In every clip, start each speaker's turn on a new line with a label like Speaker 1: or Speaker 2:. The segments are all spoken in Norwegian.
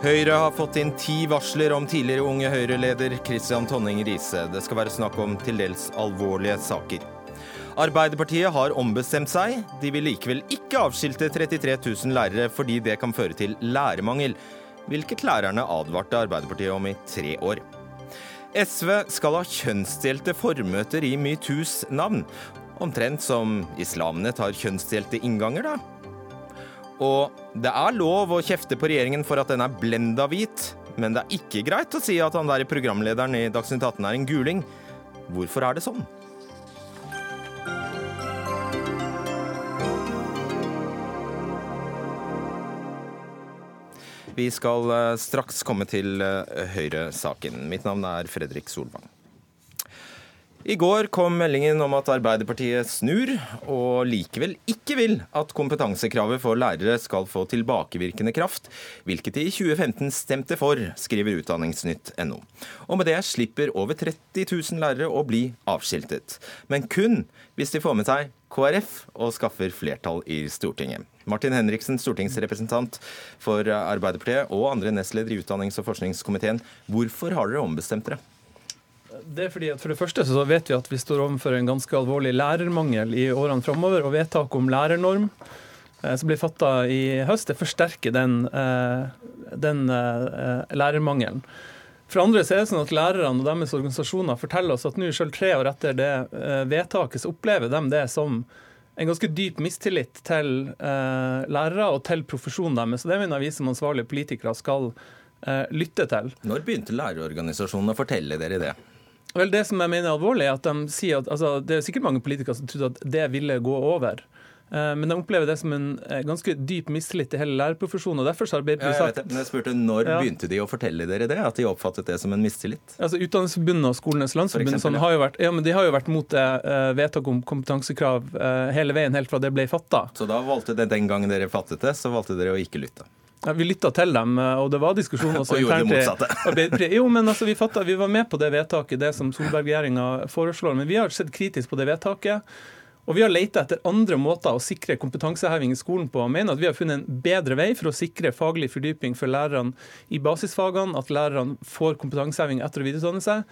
Speaker 1: Høyre har fått inn ti varsler om tidligere Unge Høyre-leder Christian Tonning Riise. Det skal være snakk om til dels alvorlige saker. Arbeiderpartiet har ombestemt seg. De vil likevel ikke avskilte 33 000 lærere fordi det kan føre til lærermangel, hvilket lærerne advarte Arbeiderpartiet om i tre år. SV skal ha kjønnsdelte formøter i Metoo-s navn. Omtrent som islamene tar kjønnsdelte innganger, da. Og det er lov å kjefte på regjeringen for at den er blenda hvit, men det er ikke greit å si at han der programlederen i Dagsnytt 18 er en guling. Hvorfor er det sånn? Vi skal eh, straks komme til eh, Høyre-saken. Mitt navn er Fredrik Solvang. I går kom meldingen om at Arbeiderpartiet snur, og likevel ikke vil at kompetansekravet for lærere skal få tilbakevirkende kraft, hvilket de i 2015 stemte for, skriver utdanningsnytt.no. Og med det slipper over 30 000 lærere å bli avskiltet. Men kun hvis de får med seg KrF og skaffer flertall i Stortinget. Martin Henriksen, stortingsrepresentant for Arbeiderpartiet og andre nestleder i utdannings- og forskningskomiteen. Hvorfor har dere ombestemt dere?
Speaker 2: Det er fordi at For det første så vet vi at vi står overfor en ganske alvorlig lærermangel i årene framover. Og vedtaket om lærernorm eh, som blir fatta i høst, det forsterker den, eh, den eh, lærermangelen. For andre så er det sånn at Lærerne og deres organisasjoner forteller oss at nå, selv tre år etter det vedtaket, så opplever de det som en ganske dyp mistillit til lærere og til profesjonen deres. Så Det mener vi som ansvarlige politikere skal lytte til.
Speaker 1: Når begynte lærerorganisasjonene å fortelle dere det?
Speaker 2: Vel, Det som jeg mener er alvorlig, er at de sier at altså, det er sikkert mange politikere som trodde at det ville gå over. Eh, men de opplever det som en eh, ganske dyp mistillit til hele lærerprofesjonen. og derfor har Arbeiderpartiet sagt... Ja,
Speaker 1: jeg, men jeg spurte Når ja. begynte de å fortelle dere det? At de oppfattet det som en mistillit?
Speaker 2: Altså Utdanningsforbundet og Skolenes landsforbund sånn, har, jo vært, ja, men de har jo vært mot det uh, vedtaket om kompetansekrav uh, hele veien, helt fra det ble fatta.
Speaker 1: Så da valgte det den gangen dere fattet det, så valgte dere å ikke lytte?
Speaker 2: Ja, vi lytta til dem, eh, og det var diskusjon
Speaker 1: også. og gjorde det motsatte.
Speaker 2: jo, men altså, vi, fattet, vi var med på det vedtaket, det som Solberg-regjeringa foreslår. Men vi har sett kritisk på det vedtaket. Og vi har leita etter andre måter å sikre kompetanseheving i skolen på. og mener at vi har funnet en bedre vei for å sikre faglig fordyping for lærerne i basisfagene, at lærerne får kompetanseheving etter å videreutdanne seg,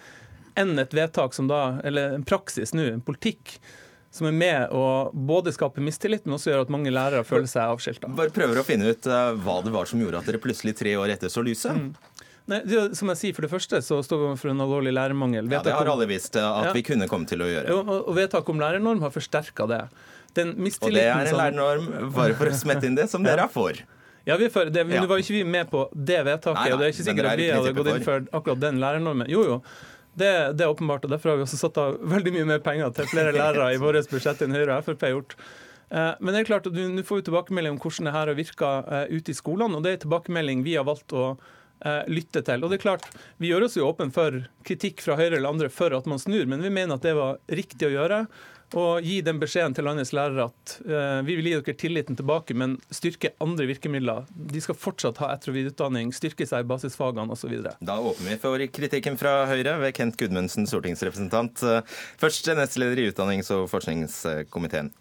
Speaker 2: enn et vedtak som da, eller en praksis nå, en politikk som er med å både skape mistillit, men også gjøre at mange lærere føler seg avskilta.
Speaker 1: Bare prøver å finne ut uh, hva det var som gjorde at dere plutselig tre år etter så lyset. Mm.
Speaker 2: Nei, det, som jeg sier, For det første så står vi overfor en alvorlig lærermangel.
Speaker 1: Ja, Det har alle visst uh, at ja. vi kunne komme til å gjøre.
Speaker 2: Jo, og Vedtaket om lærernorm har forsterka det.
Speaker 1: og det er en lærernorm, bare for å smette inn det, som dere er for.
Speaker 2: Ja, vi er for det, men ja. Nå var ikke vi med på det vedtaket, Nei, og det er ikke sikkert at vi hadde gått inn for akkurat den lærernormen. Jo, jo. Det, det, er åpenbart, og Derfor har vi også satt av veldig mye mer penger til flere lærere i vårt budsjett enn Høyre og Frp har gjort. Eh, men det er klart at nå får vi tilbakemelding om hvordan det her har virka eh, ute i skolene. og Det er tilbakemelding vi har valgt å eh, lytte til. Og det er klart, Vi gjør oss jo åpen for kritikk fra Høyre eller andre for at man snur, men vi mener at det var riktig å gjøre og gi den beskjeden til landets lærere at uh, vi vil gi dere tilliten tilbake, men styrke andre virkemidler. De skal fortsatt ha etter- og videreutdanning, styrke seg i basisfagene osv.
Speaker 1: Da åpner vi for kritikken fra Høyre ved Kent Gudmundsen, stortingsrepresentant. Først nestleder i utdannings- og forskningskomiteen.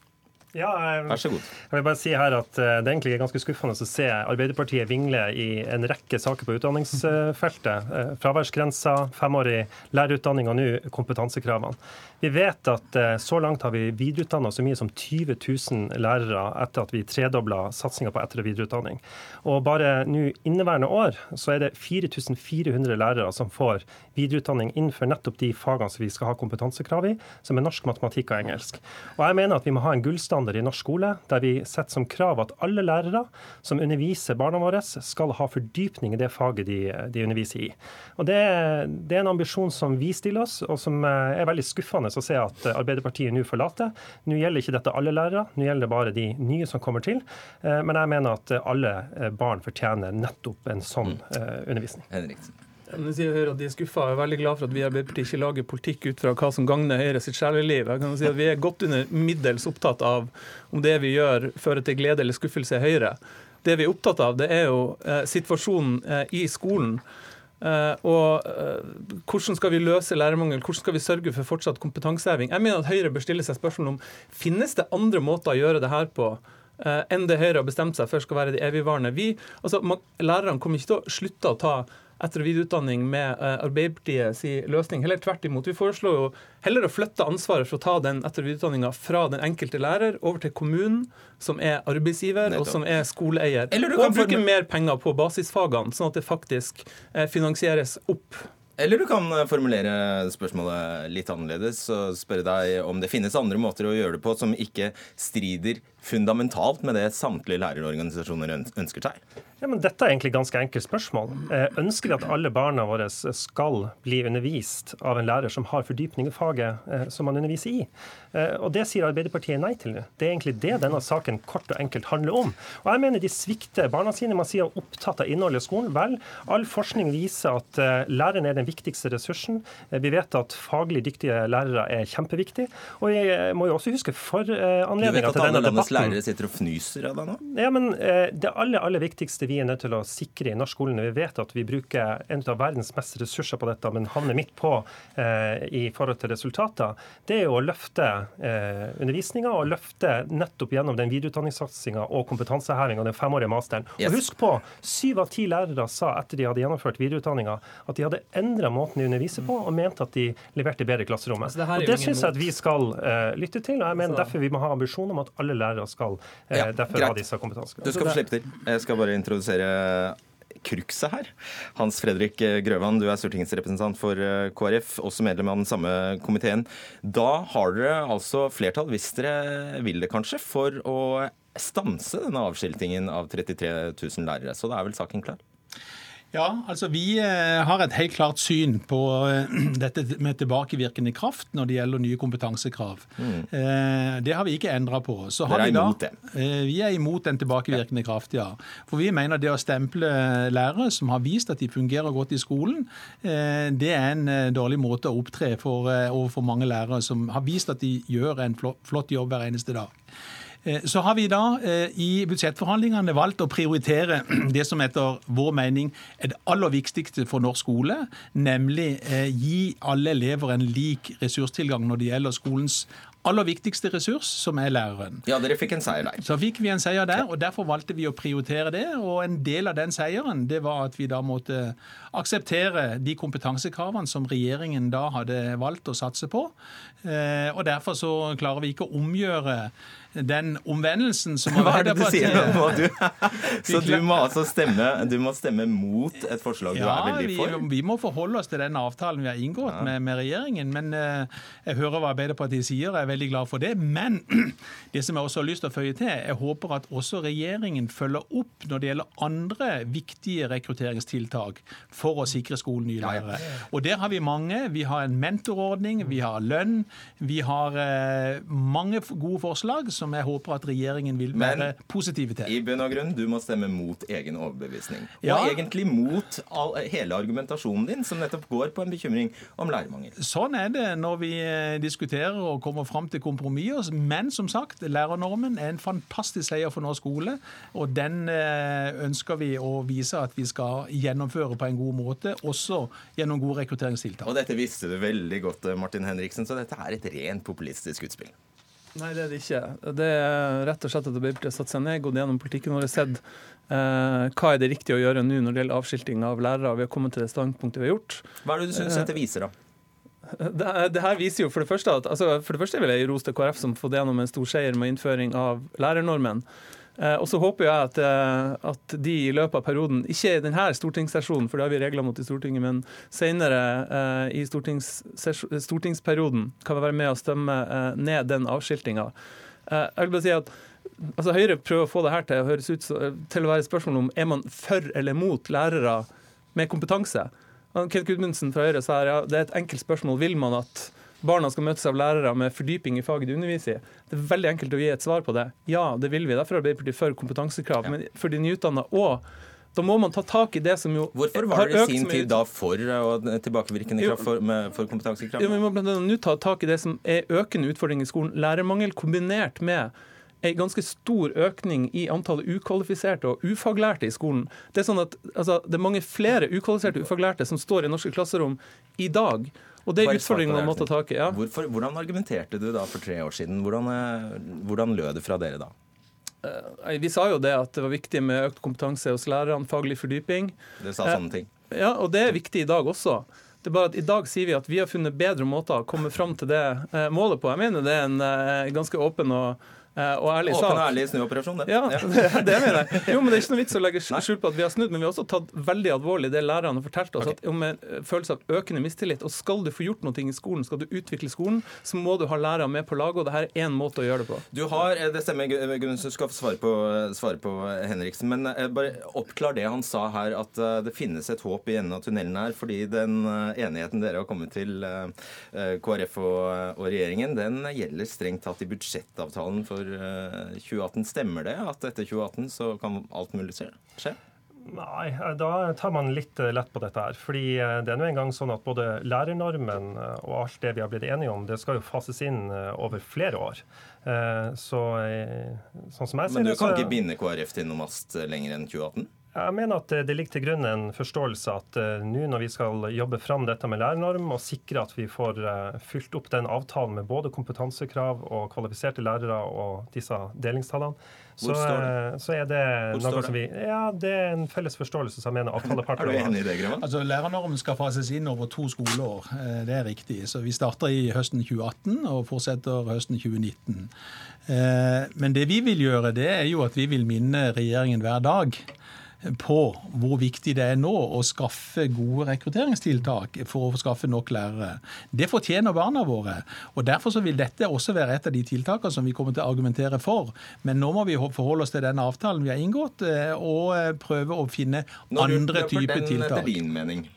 Speaker 3: Ja, jeg, Vær så god. Jeg vil bare si her at Det egentlig er ganske skuffende å se Arbeiderpartiet vingle i en rekke saker på utdanningsfeltet. Eh, fraværsgrensa, femårig lærerutdanning og nå kompetansekravene. Vi vet at eh, så langt har vi videreutdanna så mye som 20 000 lærere etter at vi tredobla satsinga på etter- og videreutdanning. Og bare nå inneværende år så er det 4400 lærere som får videreutdanning innenfor nettopp de fagene som vi skal ha kompetansekrav i, som er norsk, matematikk og engelsk. Og jeg mener at vi må ha en gullstandard i norsk skole der vi setter som krav at alle lærere som underviser barna våre, skal ha fordypning i det faget de, de underviser i. Og det, det er en ambisjon som vi stiller oss, og som er veldig skuffende skuffende å se at eh, Arbeiderpartiet nå forlater. Nå gjelder ikke dette alle lærere, nå gjelder det bare de nye som kommer til. Eh, men jeg mener at eh, alle barn fortjener nettopp en sånn mm. undervisning.
Speaker 1: Henriksen.
Speaker 2: Jeg Høyre at De er skuffa og er veldig glad for at vi i Arbeiderpartiet ikke lager politikk ut fra hva som gagner Høyre sitt sjeleliv. Jeg kan si at Vi er godt under middels opptatt av om det vi gjør, fører til glede eller skuffelse i Høyre. Det vi er opptatt av, det er jo eh, situasjonen eh, i skolen. Uh, og uh, Hvordan skal vi løse lærermangel, hvordan skal vi sørge for fortsatt kompetanseheving? Jeg mener at Høyre bør stille seg spørsmål om finnes det andre måter å gjøre det her på eh, enn det Høyre har bestemt seg for skal være de evigvarende. Vi, altså, man, lærerne kommer ikke til å slutte å ta etter- og videreutdanning med eh, Arbeiderpartiets løsning. Heller tvert imot. Vi foreslår jo heller å flytte ansvaret for å ta den etter- og videreutdanninga fra den enkelte lærer over til kommunen, som er arbeidsgiver og som er skoleeier. Og bruke mer penger på basisfagene, sånn at det faktisk eh, finansieres opp
Speaker 1: eller du kan eh, formulere spørsmålet litt annerledes og spørre deg om det finnes andre måter å gjøre det på som ikke strider fundamentalt med det samtlige lærerorganisasjoner ønsker seg.
Speaker 3: Ja, men Dette er egentlig ganske enkelt spørsmål. Eh, ønsker vi at alle barna våre skal bli undervist av en lærer som har fordypning i faget eh, som man underviser i? Og Det sier Arbeiderpartiet nei til nå. Det er egentlig det denne saken kort og enkelt handler om. Og jeg mener de svikter barna sine. Man sier opptatt av innholdet i skolen. Vel, all forskning viser at læreren er den viktigste ressursen. Vi vet at faglig dyktige lærere er kjempeviktig. Og jeg må jo også huske for anledninga til denne debatten. Du vet at alle landets
Speaker 1: lærere sitter og fnyser av deg nå?
Speaker 3: Ja, men Det aller, aller viktigste vi er nødt til å sikre i norsk skole når vi vet at vi bruker en av verdens mest ressurser på dette, men havner midt på eh, i forhold til resultater, det er jo å løfte eh, undervisninga og løfte nettopp gjennom den videreutdanningssatsinga og kompetansehevinga, den femårige masteren. Yes. Og husk på, syv av ti lærere sa etter de hadde gjennomført videreutdanninga, at de hadde endra måten de underviser på, og mente at de leverte bedre i klasserommet. Altså, det og det syns jeg at vi skal uh, lytte til. og jeg mener Derfor vi må ha ambisjon om at alle lærere skal uh, ja, derfor greit. ha disse kompetansekravene.
Speaker 1: Du skal få slippe til. Jeg skal bare introdusere Krukset her. Hans Fredrik Grøvan, du er stortingsrepresentant for eh, KrF, også medlem av den samme komiteen. Da har dere altså flertall, hvis dere vil det kanskje, for å stanse denne avskiltingen av 33 000 lærere. Så da er vel saken klar?
Speaker 4: Ja, altså Vi eh, har et helt klart syn på eh, dette med tilbakevirkende kraft når det gjelder nye kompetansekrav. Mm. Eh, det har vi ikke endra på.
Speaker 1: Så Dere er imot det?
Speaker 4: Vi er imot den tilbakevirkende kraft, ja. For vi mener det å stemple lærere som har vist at de fungerer godt i skolen, det er en dårlig måte å opptre for, overfor mange lærere som har vist at de gjør en flott jobb hver eneste dag. Eh, så har vi da eh, i budsjettforhandlingene valgt å prioritere det som etter vår mening er det aller viktigste for norsk skole, nemlig eh, gi alle elever en lik ressurstilgang når det gjelder skolens aller viktigste ressurs, som er læreren.
Speaker 1: Ja, dere fikk en seier der.
Speaker 4: Så fikk vi en seier der, og derfor valgte vi å prioritere det. Og en del av den seieren, det var at vi da måtte akseptere de kompetansekravene som regjeringen da hadde valgt å satse på. Og derfor så klarer vi ikke å omgjøre den omvendelsen som
Speaker 1: Hva er det du sier nå? Du, så du må altså stemme, du må stemme mot et forslag ja, du er veldig for?
Speaker 4: Ja, vi, vi, må forholde oss til den avtalen vi har inngått ja. med, med, regjeringen. Men uh, jeg hører hva Arbeiderpartiet sier, jeg er veldig glad for det. Men det som jeg også har lyst til å føye til, jeg håper at også regjeringen følger opp når det gjelder andre viktige rekrutteringstiltak for å sikre skolen nye lærere. Og der har vi mange. Vi har en mentorordning, vi har lønn, vi har uh, mange gode forslag som jeg håper at regjeringen vil være Men, positive til.
Speaker 1: I bunn og grunn, du må stemme mot egen overbevisning. Og ja. egentlig mot all, hele argumentasjonen din, som nettopp går på en bekymring om lærermangel.
Speaker 4: Sånn er det når vi eh, diskuterer og kommer fram til kompromisser. Men som sagt, lærernormen er en fantastisk seier for norsk skole. Og den eh, ønsker vi å vise at vi skal gjennomføre på en god måte, også gjennom gode rekrutteringstiltak.
Speaker 1: Og dette visste du veldig godt, Martin Henriksen, så dette er et rent populistisk utspill.
Speaker 2: Nei, det er det ikke. Det er rett og slett at Arbeiderpartiet har satt seg ned, gått gjennom politikken og sett eh, hva er det riktige å gjøre nå når det gjelder avskilting av lærere. Vi har kommet til det standpunktet vi har gjort.
Speaker 1: Hva er det du syns dette viser, da?
Speaker 2: Det, det, her viser jo for det første at altså, For det første vil jeg gi ros til KrF som har fått gjennom en stor seier med innføring av lærernormen. Eh, og så håper jeg at, eh, at, de i løpet av perioden, ikke i denne stortingssesjonen, for det har vi regler mot i Stortinget, men senere i i stortingsperioden kan vi være med å stemme ned den avskiltinga. Jeg vil bare si at altså Høyre prøver å få det her til å høres ut til å være et spørsmål om er man for eller mot lærere med kompetanse. Kent Gudmundsen fra Høyre sa ja, det er et enkelt spørsmål. Vil man at barna skal møtes av lærere med fordyping i faget de underviser i. Det er veldig enkelt å gi et svar på det. Ja, det vil vi. Derfor er Arbeiderpartiet for kompetansekrav. Ja. Men for de nyutdanna òg. Da må man ta tak i det som jo
Speaker 1: Hvorfor var dere i sin tid da for å tilbakevirkende kraft for, for kompetansekrav?
Speaker 2: Vi må blant annet nå ta tak i det som er økende utfordring i skolen. Lærermangel kombinert med en ganske stor økning i antallet ukvalifiserte og ufaglærte i skolen. Det er sånn at altså, det er mange flere ukvalifiserte og ufaglærte som står i norske klasserom i dag. Og det er utfordringen man må ta tak i. Ja.
Speaker 1: Hvorfor, hvordan argumenterte du da for tre år siden? Hvordan, eh, hvordan lød det fra dere da?
Speaker 2: Vi sa jo det at det var viktig med økt kompetanse hos lærerne, faglig fordyping.
Speaker 1: Det sa sånne ting.
Speaker 2: Ja, og det er viktig i dag også. Det er bare at I dag sier vi at vi har funnet bedre måter å komme fram til det målet på. Jeg mener det er en ganske åpen og Eh, og ærlig
Speaker 1: Åpen og ærlig snuoperasjon,
Speaker 2: det. Ja, det, det mener jeg. Jo, men Det er ikke noe vits å legge skjul på at vi har snudd, men vi har også tatt veldig alvorlig det lærerne har fortalt oss, okay. at om en eh, følelse av økende mistillit. Og skal du få gjort noe i skolen, skal du utvikle skolen, så må du ha lærere med på laget, og dette er én måte å gjøre det på.
Speaker 1: Du har, eh, Det stemmer, Gunn, du skal få svare på, svare på Henriksen, men bare oppklar det han sa her, at det finnes et håp i enden av tunnelen her, fordi den enigheten dere har kommet til, KrF og, og regjeringen, den gjelder strengt tatt i budsjettavtalen for 2018. Stemmer det at etter 2018 så kan alt mulig skje?
Speaker 3: Nei, da tar man litt eh, lett på dette her. Fordi eh, det er nå engang sånn at både lærernormen eh, og alt det vi har blitt enige om, det skal jo fases inn over flere år. Så sånn som jeg
Speaker 1: ser det Men du kan ikke binde KrF til noe mast lenger enn 2018?
Speaker 3: Jeg mener at det ligger til grunn en forståelse at uh, nå når vi skal jobbe fram dette med lærernorm og sikre at vi får uh, fylt opp den avtalen med både kompetansekrav og kvalifiserte lærere og disse delingstallene, så, uh, så, er det noe som vi Ja, det er en felles forståelse som jeg mener avtalepartene
Speaker 1: Er du enig i det, Grønn?
Speaker 4: Altså, Lærernormen skal fases inn over to skoleår. Det er riktig. Så vi starter i høsten 2018 og fortsetter høsten 2019. Men det vi vil gjøre, det er jo at vi vil minne regjeringen hver dag på hvor viktig det er nå å skaffe gode rekrutteringstiltak for å skaffe nok lærere. Det fortjener barna våre. og Derfor så vil dette også være et av de tiltakene som vi kommer til å argumentere for. Men nå må vi forholde oss til den avtalen vi har inngått, eh, og eh, prøve å finne andre typer tiltak. Etter din mening?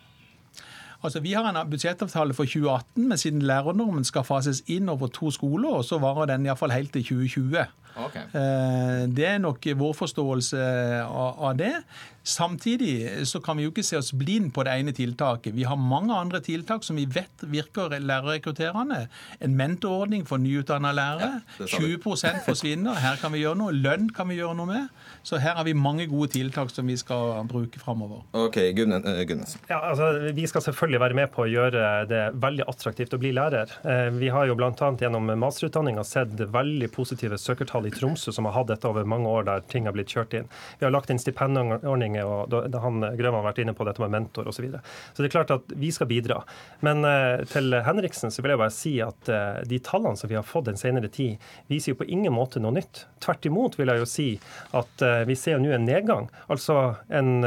Speaker 4: Altså, Vi har en budsjettavtale for 2018, men siden lærernormen skal fases inn over to skoler, så varer den iallfall helt til 2020. Okay. Eh, det er nok vår forståelse av det. Samtidig så kan vi jo ikke se oss blind på det ene tiltaket. Vi har mange andre tiltak som vi vet virker lærerrekrutterende. En mentorordning for nyutdanna lærere. Ja, 20% forsvinner. Her kan vi gjøre noe. Lønn kan vi gjøre noe med. Så her har vi mange gode tiltak som vi skal bruke framover.
Speaker 1: Ok, Gunnes.
Speaker 3: Ja, altså, vi skal selvfølgelig være med på å gjøre det veldig attraktivt å bli lærer. Eh, vi har jo bl.a. gjennom masterutdanninga sett veldig positive søkertall i Tromsø, som har hatt dette over mange år, der ting har blitt kjørt inn. Vi har lagt inn stipendordninger, og da, han Grøvan har vært inne på dette med mentor osv. Så, videre. så det er klart at vi skal bidra. Men eh, til Henriksen så vil jeg bare si at eh, de tallene som vi har fått den senere tid, viser jo på ingen måte noe nytt. Tvert imot vil jeg jo si at eh, vi ser jo nå en nedgang. Altså en,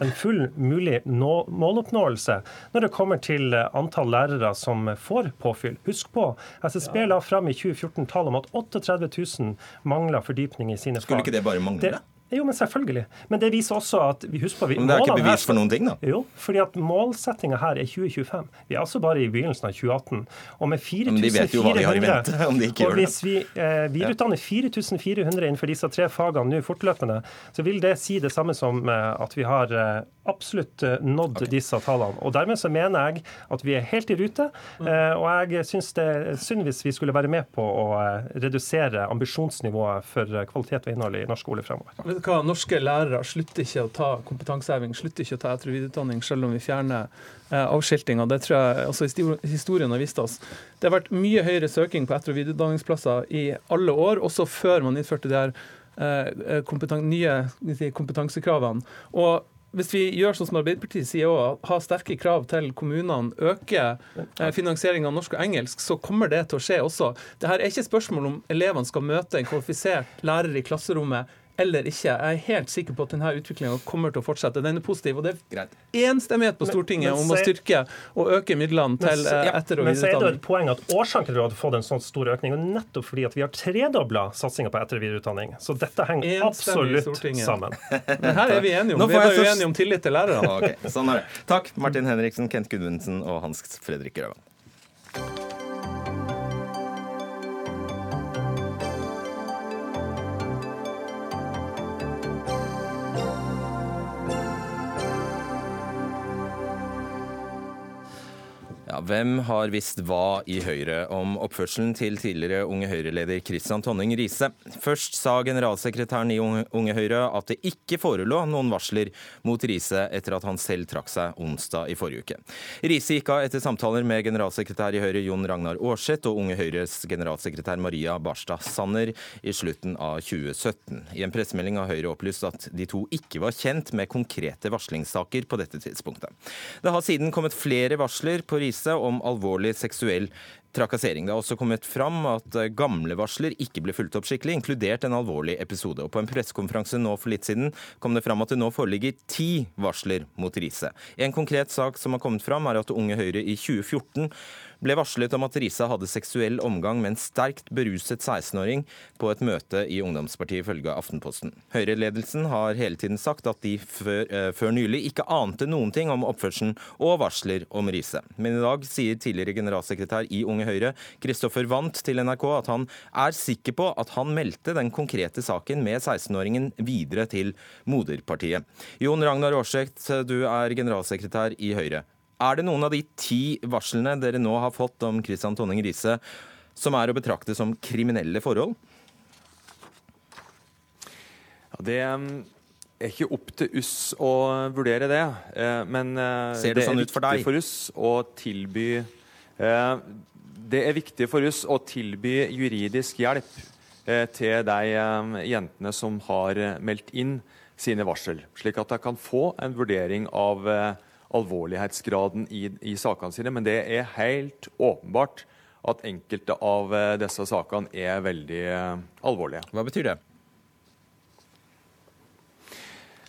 Speaker 3: en full mulig nå, måloppnåelse når det kommer til antall lærere som får påfyll. Husk på, SSB la fram i 2014 tall om at 38 000 mangler fordypning i sine
Speaker 1: fag. Skulle ikke det bare mangle? Det,
Speaker 3: jo, men selvfølgelig. Men det viser også at vi husker på, vi,
Speaker 1: Men det er ikke bevis for noen ting, da?
Speaker 3: Jo, fordi at målsettinga her er 2025. Vi er altså bare i begynnelsen av 2018. Og med 4400 Men de vet jo hva de har i vente, om de ikke gjør det. Og hvis vi eh, videreutdanner 4400 innenfor disse tre fagene nå fortløpende, så vil det si det samme som eh, at vi har eh, absolutt eh, nådd okay. disse tallene. Og dermed så mener jeg at vi er helt i rute. Eh, og jeg syns det er synd hvis vi skulle være med på å eh, redusere ambisjonsnivået for kvalitet og innhold i norsk skole fremover
Speaker 2: vet du hva, Norske lærere slutter ikke å ta kompetanseheving, slutter ikke å ta etter- og videreutdanning, selv om vi fjerner avskiltinga. Det tror jeg også historien har vist oss. Det har vært mye høyere søking på etter- og videreutdanningsplasser i alle år, også før man innførte de her kompetan nye kompetansekravene. Og hvis vi gjør sånn som Arbeiderpartiet sier òg, ha sterke krav til kommunene, øke eh, finansiering av norsk og engelsk, så kommer det til å skje også. Dette er ikke spørsmål om elevene skal møte en kvalifisert lærer i klasserommet eller ikke. Jeg er helt sikker på at denne utviklinga kommer til å fortsette. Den er positiv. Og det er enstemmighet på Stortinget men, men, om å styrke og øke midlene til men, ja, etter- og videreutdanning. Men så
Speaker 3: er det et poeng at årsaken til at vi har fått en sånn stor økning, er nettopp fordi at vi har tredobla satsinga på etter- og videreutdanning. Så dette henger absolutt sammen.
Speaker 2: Men her er vi enige om. Vi er jo enige om tillit til lærerne.
Speaker 1: Okay, sånn er det. Takk, Martin Henriksen, Kent Gudmundsen og Hans Fredrik Grøvan. Hvem har visst hva i Høyre om oppførselen til tidligere Unge Høyre-leder Kristian Tonning Riise? Først sa generalsekretæren i Unge Høyre at det ikke forelå noen varsler mot Riise etter at han selv trakk seg onsdag i forrige uke. Riise gikk av etter samtaler med generalsekretær i Høyre Jon Ragnar Aarseth og Unge Høyres generalsekretær Maria Barstad Sanner i slutten av 2017. I en pressemelding har Høyre opplyst at de to ikke var kjent med konkrete varslingssaker på dette tidspunktet. Det har siden kommet flere varsler på Riise om alvorlig seksuell trakassering. Det har også kommet fram at eh, gamle varsler ikke ble fulgt opp skikkelig, inkludert en alvorlig episode. Og På en pressekonferanse nå for litt siden kom det fram at det nå foreligger ti varsler mot Riise. En konkret sak som har kommet fram, er at Unge Høyre i 2014 ble varslet om at Risa hadde seksuell omgang med en sterkt beruset 16-åring på et møte i ungdomspartiet, ifølge Aftenposten. Høyre-ledelsen har hele tiden sagt at de før, eh, før, nylig ikke ante noen ting om oppførselen og varsler om Riise. Men i dag sier tidligere generalsekretær i Unge Høyre, Kristoffer Wandt, til NRK at han er sikker på at han meldte den konkrete saken med 16-åringen videre til moderpartiet. Jon Ragnar Aarseth, du er generalsekretær i Høyre. Er det noen av de ti varslene dere nå har fått om Christian Tonning Riise som er å betrakte som kriminelle forhold?
Speaker 5: Ja, det um, er ikke opp til oss å vurdere det. Eh, men eh,
Speaker 1: Ser det, det sånn ut for deg?
Speaker 5: For oss å tilby eh, Det er viktig for oss å tilby juridisk hjelp til de jentene som har meldt inn sine varsel, slik at de kan få en vurdering av alvorlighetsgraden i, i sakene sine. Men det er helt åpenbart at enkelte av eh, disse sakene er veldig uh, alvorlige.
Speaker 1: Hva betyr det?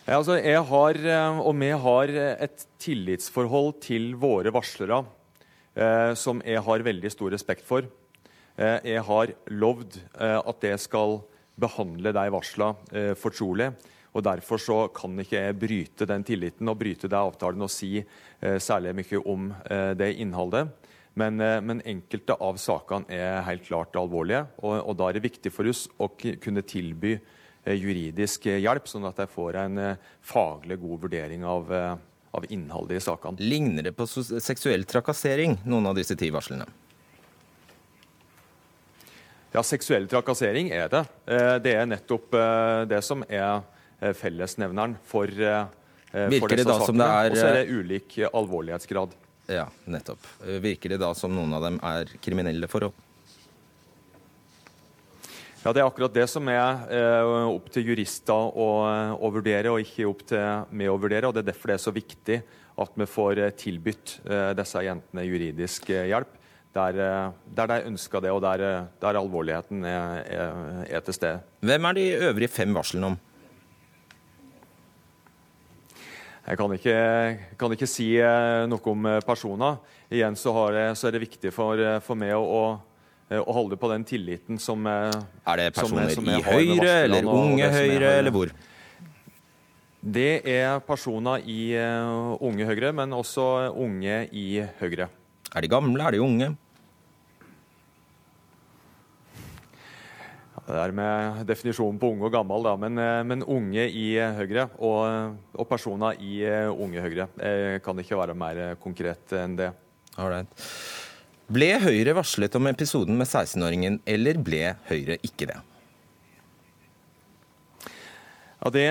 Speaker 5: Ja, altså, jeg har, eh, og vi har, et tillitsforhold til våre varslere eh, som jeg har veldig stor respekt for. Eh, jeg har lovd eh, at jeg skal behandle de varslene fortrolig. Og Derfor så kan ikke jeg bryte den tilliten og bryte den avtalen og si eh, særlig mye om eh, det innholdet. Men, eh, men, enkelte av sakene er helt klart alvorlige, og, og, da er det viktig for oss å kunne tilby eh, juridisk hjelp, sånn at jeg får en eh, faglig god vurdering av, eh, av innholdet i sakene.
Speaker 1: Ligner det på seksuell trakassering, noen av disse ti varslene?
Speaker 5: Ja, seksuell trakassering er det. Det er nettopp det som er fellesnevneren for, eh,
Speaker 1: for disse sakene.
Speaker 5: Og så er det ulik alvorlighetsgrad.
Speaker 1: Ja, nettopp. Eh, virker det da som noen av dem er kriminelle forhold?
Speaker 5: Ja, Det er akkurat det som er eh, opp til jurister å, å, vurdere, og ikke opp til meg å vurdere. og Det er derfor det er så viktig at vi får tilbudt eh, disse jentene juridisk eh, hjelp. Der, der, de ønsker det, og der, der alvorligheten er, er, er til stede.
Speaker 1: Hvem er de øvrige fem varslene om?
Speaker 5: Jeg kan ikke, kan ikke, si eh, noe om eh, personer. Igjen så, jeg, så er det viktig for, eh, for meg å, å, holde på den tilliten som
Speaker 1: Er det personer som, som i Høyre, eller Unge Høyre, eller hvor?
Speaker 5: Det er personer i Unge Høyre, men også unge i Høyre.
Speaker 1: Er de gamle, er de unge?
Speaker 5: Det er med definisjonen på unge og gammel, da. Men, eh, men unge i Høyre og, og, personer i eh, Unge Høyre jeg kan ikke være mer konkret enn det.
Speaker 1: Alright. Ble Høyre varslet om episoden med 16-åringen, eller ble Høyre ikke det?
Speaker 5: Ja, Det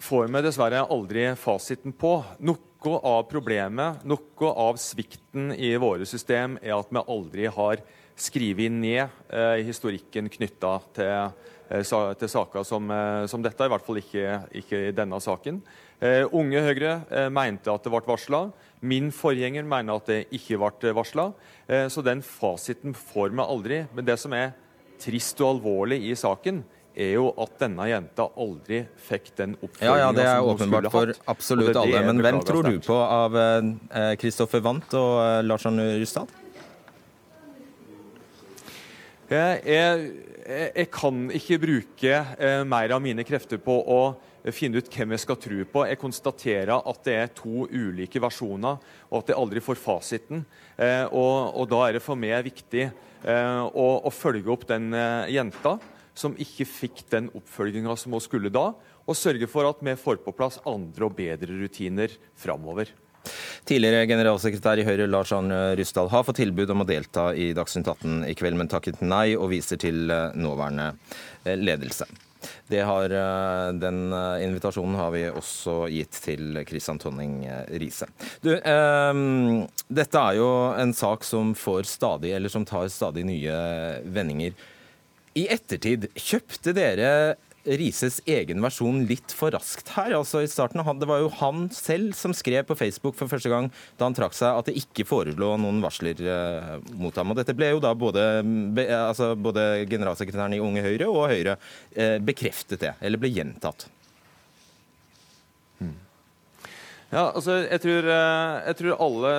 Speaker 5: får vi dessverre aldri fasiten på. Noe av problemet, noe av svikten i våre system, er at vi aldri har skrevet ned eh, historikken knytta til, eh, til, saker som, eh, som, dette, i hvert fall ikke, ikke i denne saken. Eh, unge Høyre eh, mente at det ble varsla. Min forgjenger mener at det ikke ble varsla. Eh, så den fasiten får vi aldri. Men det som er trist og alvorlig i saken, er jo at denne jenta aldri fikk den oppfølginga
Speaker 1: ja, ja, det er åpenbart for absolutt alle. Men hvem tror du på av Kristoffer Wandt og Lars Arne Rustad?
Speaker 5: Jeg, jeg, kan ikke bruke eh, mer av mine krefter på å finne ut hvem jeg skal tro på. Jeg konstaterer at det er to ulike versjoner, og at jeg aldri får fasiten. Eh, og, og, da er det for meg viktig eh, å, å, følge opp den jenta som ikke fikk den oppfølginga som hun skulle da, og sørge for at vi får på plass andre og bedre rutiner framover.
Speaker 1: Tidligere generalsekretær i Høyre Lars Arne Ryssdal har fått tilbud om å delta i Dagsnytt 18 i kveld, men takket nei og viser til eh, nåværende eh, ledelse. Har, den invitasjonen har vi også gitt til Christian Tonning Riise. Du, eh, dette er jo en sak som får stadig, eller som tar stadig nye vendinger. I ettertid, kjøpte dere Rises egen versjon litt for raskt her. Altså i starten, Det var jo han selv som skrev på Facebook for første gang da han trakk seg, at det ikke forelå noen varsler eh, mot ham. Og Dette ble jo da både, altså både generalsekretæren i Unge Høyre og Høyre eh, bekreftet det, eller ble gjentatt.
Speaker 5: Hmm. Ja, altså, jeg tror, eh, jeg tror, alle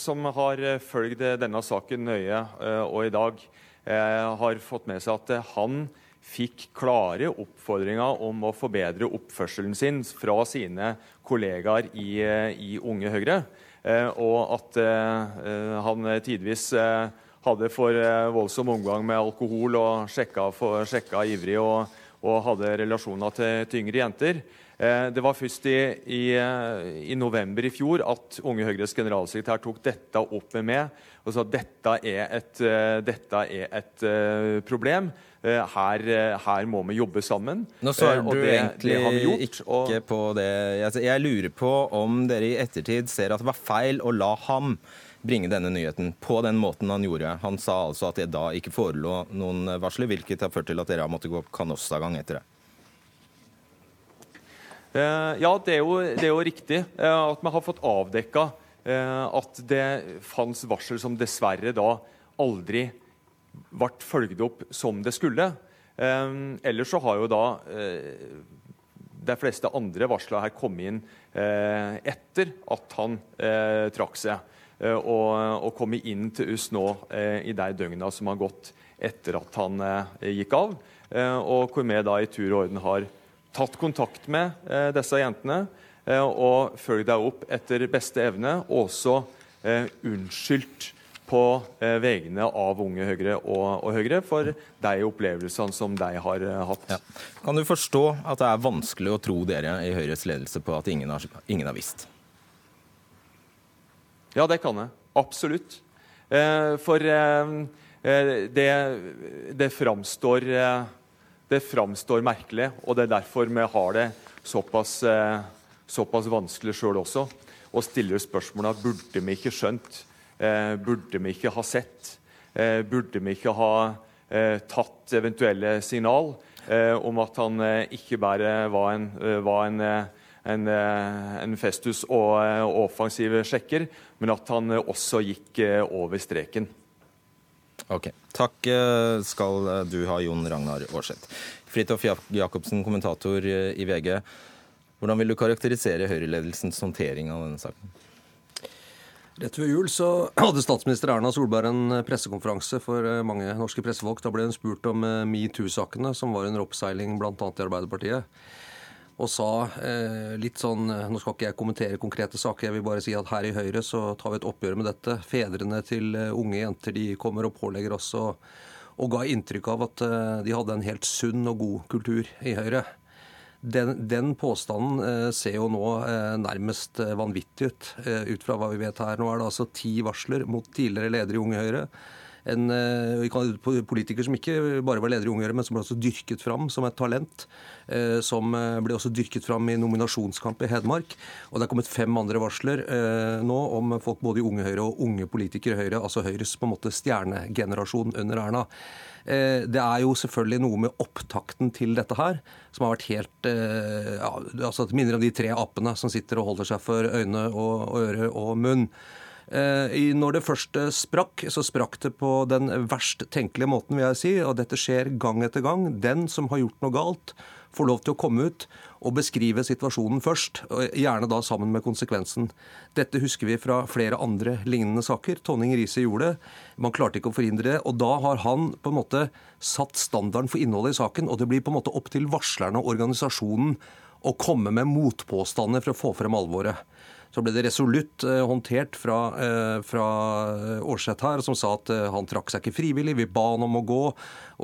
Speaker 5: som har fulgt denne saken nøye og i dag, har fått med seg at han fikk klare oppfordringer om å forbedre oppførselen sin fra sine kollegaer i, i Unge Høyre. Eh, og at eh, han tidvis eh, hadde for voldsom omgang med alkohol og sjekka, for, sjekka ivrig og, og, hadde relasjoner til, til yngre jenter. Det var først i, i, i, november i fjor at Unge Høyres generalsekretær tok dette opp med meg og sa at dette er et, dette er et problem. Eh, her, eh, her, må vi jobbe sammen.
Speaker 1: Nå svarer eh, du det, egentlig det gjort, ikke og... på det. Jeg lurer på om dere i ettertid ser at det var feil å la ham bringe denne nyheten på den måten han gjorde. Han sa altså at det da ikke forelå noen varsler, hvilket har ført til at dere har måttet gå kanossagang etter det.
Speaker 5: Ja, det er, jo, det er jo riktig at vi har fått avdekka at det fantes varsel som dessverre da aldri ble fulgt opp som det skulle. Eh, ellers så har jo da eh, de fleste andre varsla her kommet inn eh, etter at han eh, trakk seg. Eh, og, og kommet inn til oss nå eh, i de døgna som har gått etter at han gikk av. og hvor vi da i tur og orden har tatt kontakt med disse jentene og fulgt dem opp etter beste evne. Og også unnskyldt på eh, vegne av Unge Høyre og, og Høyre for de opplevelsene som de har eh, hatt. Ja.
Speaker 1: Kan du forstå at det er vanskelig å tro dere i Høyres ledelse på at ingen har, ingen har visst?
Speaker 5: Ja, det kan jeg. Absolutt. Eh, for eh, eh det, det, framstår, eh, det framstår merkelig, og det er derfor vi har det såpass, såpass vanskelig sjøl også. Og stiller spørsmåla burde vi ikke skjønt Eh, burde vi ikke ha sett? Eh, burde vi ikke ha eh, tatt eventuelle signal om at han ikke bare var en, var en en, en, festus og offensiv sjekker, men at han også gikk over streken.
Speaker 1: Ok. Takk skal du ha, Jon Ragnar Aarseth. Fridtjof Jacobsen, kommentator i VG. Hvordan vil du karakterisere Høyre-ledelsens håndtering av denne saken?
Speaker 6: Rett ved jul så hadde statsminister Erna Solberg en pressekonferanse for eh, mange norske pressefolk. Da ble hun spurt om eh, metoo-sakene, som var under oppseiling bl.a. i Arbeiderpartiet. Og sa eh, litt sånn Nå skal ikke jeg kommentere konkrete saker, jeg vil bare si at her i Høyre så tar vi et oppgjør med dette. Fedrene til eh, unge jenter de kommer og pålegger oss og, og ga inntrykk av at de hadde en helt sunn og god kultur i Høyre. Den, den påstanden eh, ser jo nå eh, nærmest eh, vanvittig ut, ut fra hva vi vet her. Nå er det altså ti varsler mot tidligere leder i Unge Høyre. En politiker som ikke bare var leder i Unge Høyre, men som ble også dyrket fram som et talent. Som ble også dyrket fram i nominasjonskamp i Hedmark. Og det er kommet fem andre varsler nå om folk både i Unge Høyre og unge politikere i Høyre, altså Høyres på en måte stjernegenerasjon under Erna. Eh, det er jo selvfølgelig noe med opptakten til dette her som har vært helt eh, ja, altså Det minner om de tre apene som sitter og holder seg for øyne og, øre og munn. Eh, når det først sprakk, så sprakk det på den verst tenkelige måten, vil jeg si. Og dette skjer gang etter gang. Den som har gjort noe galt, får lov til å komme ut og beskrive situasjonen først, gjerne da sammen med konsekvensen. Dette husker vi fra flere andre lignende saker. Tonning Riise gjorde det. Man klarte ikke å forhindre det. Og da har han på en måte satt standarden for innholdet i saken, og det blir på en måte opp til varslerne og organisasjonen å komme med motpåstander for å få frem alvoret. Så ble det resolutt håndtert fra, fra Aarseth her, som sa at han trakk seg ikke frivillig. Vi ba han om å gå.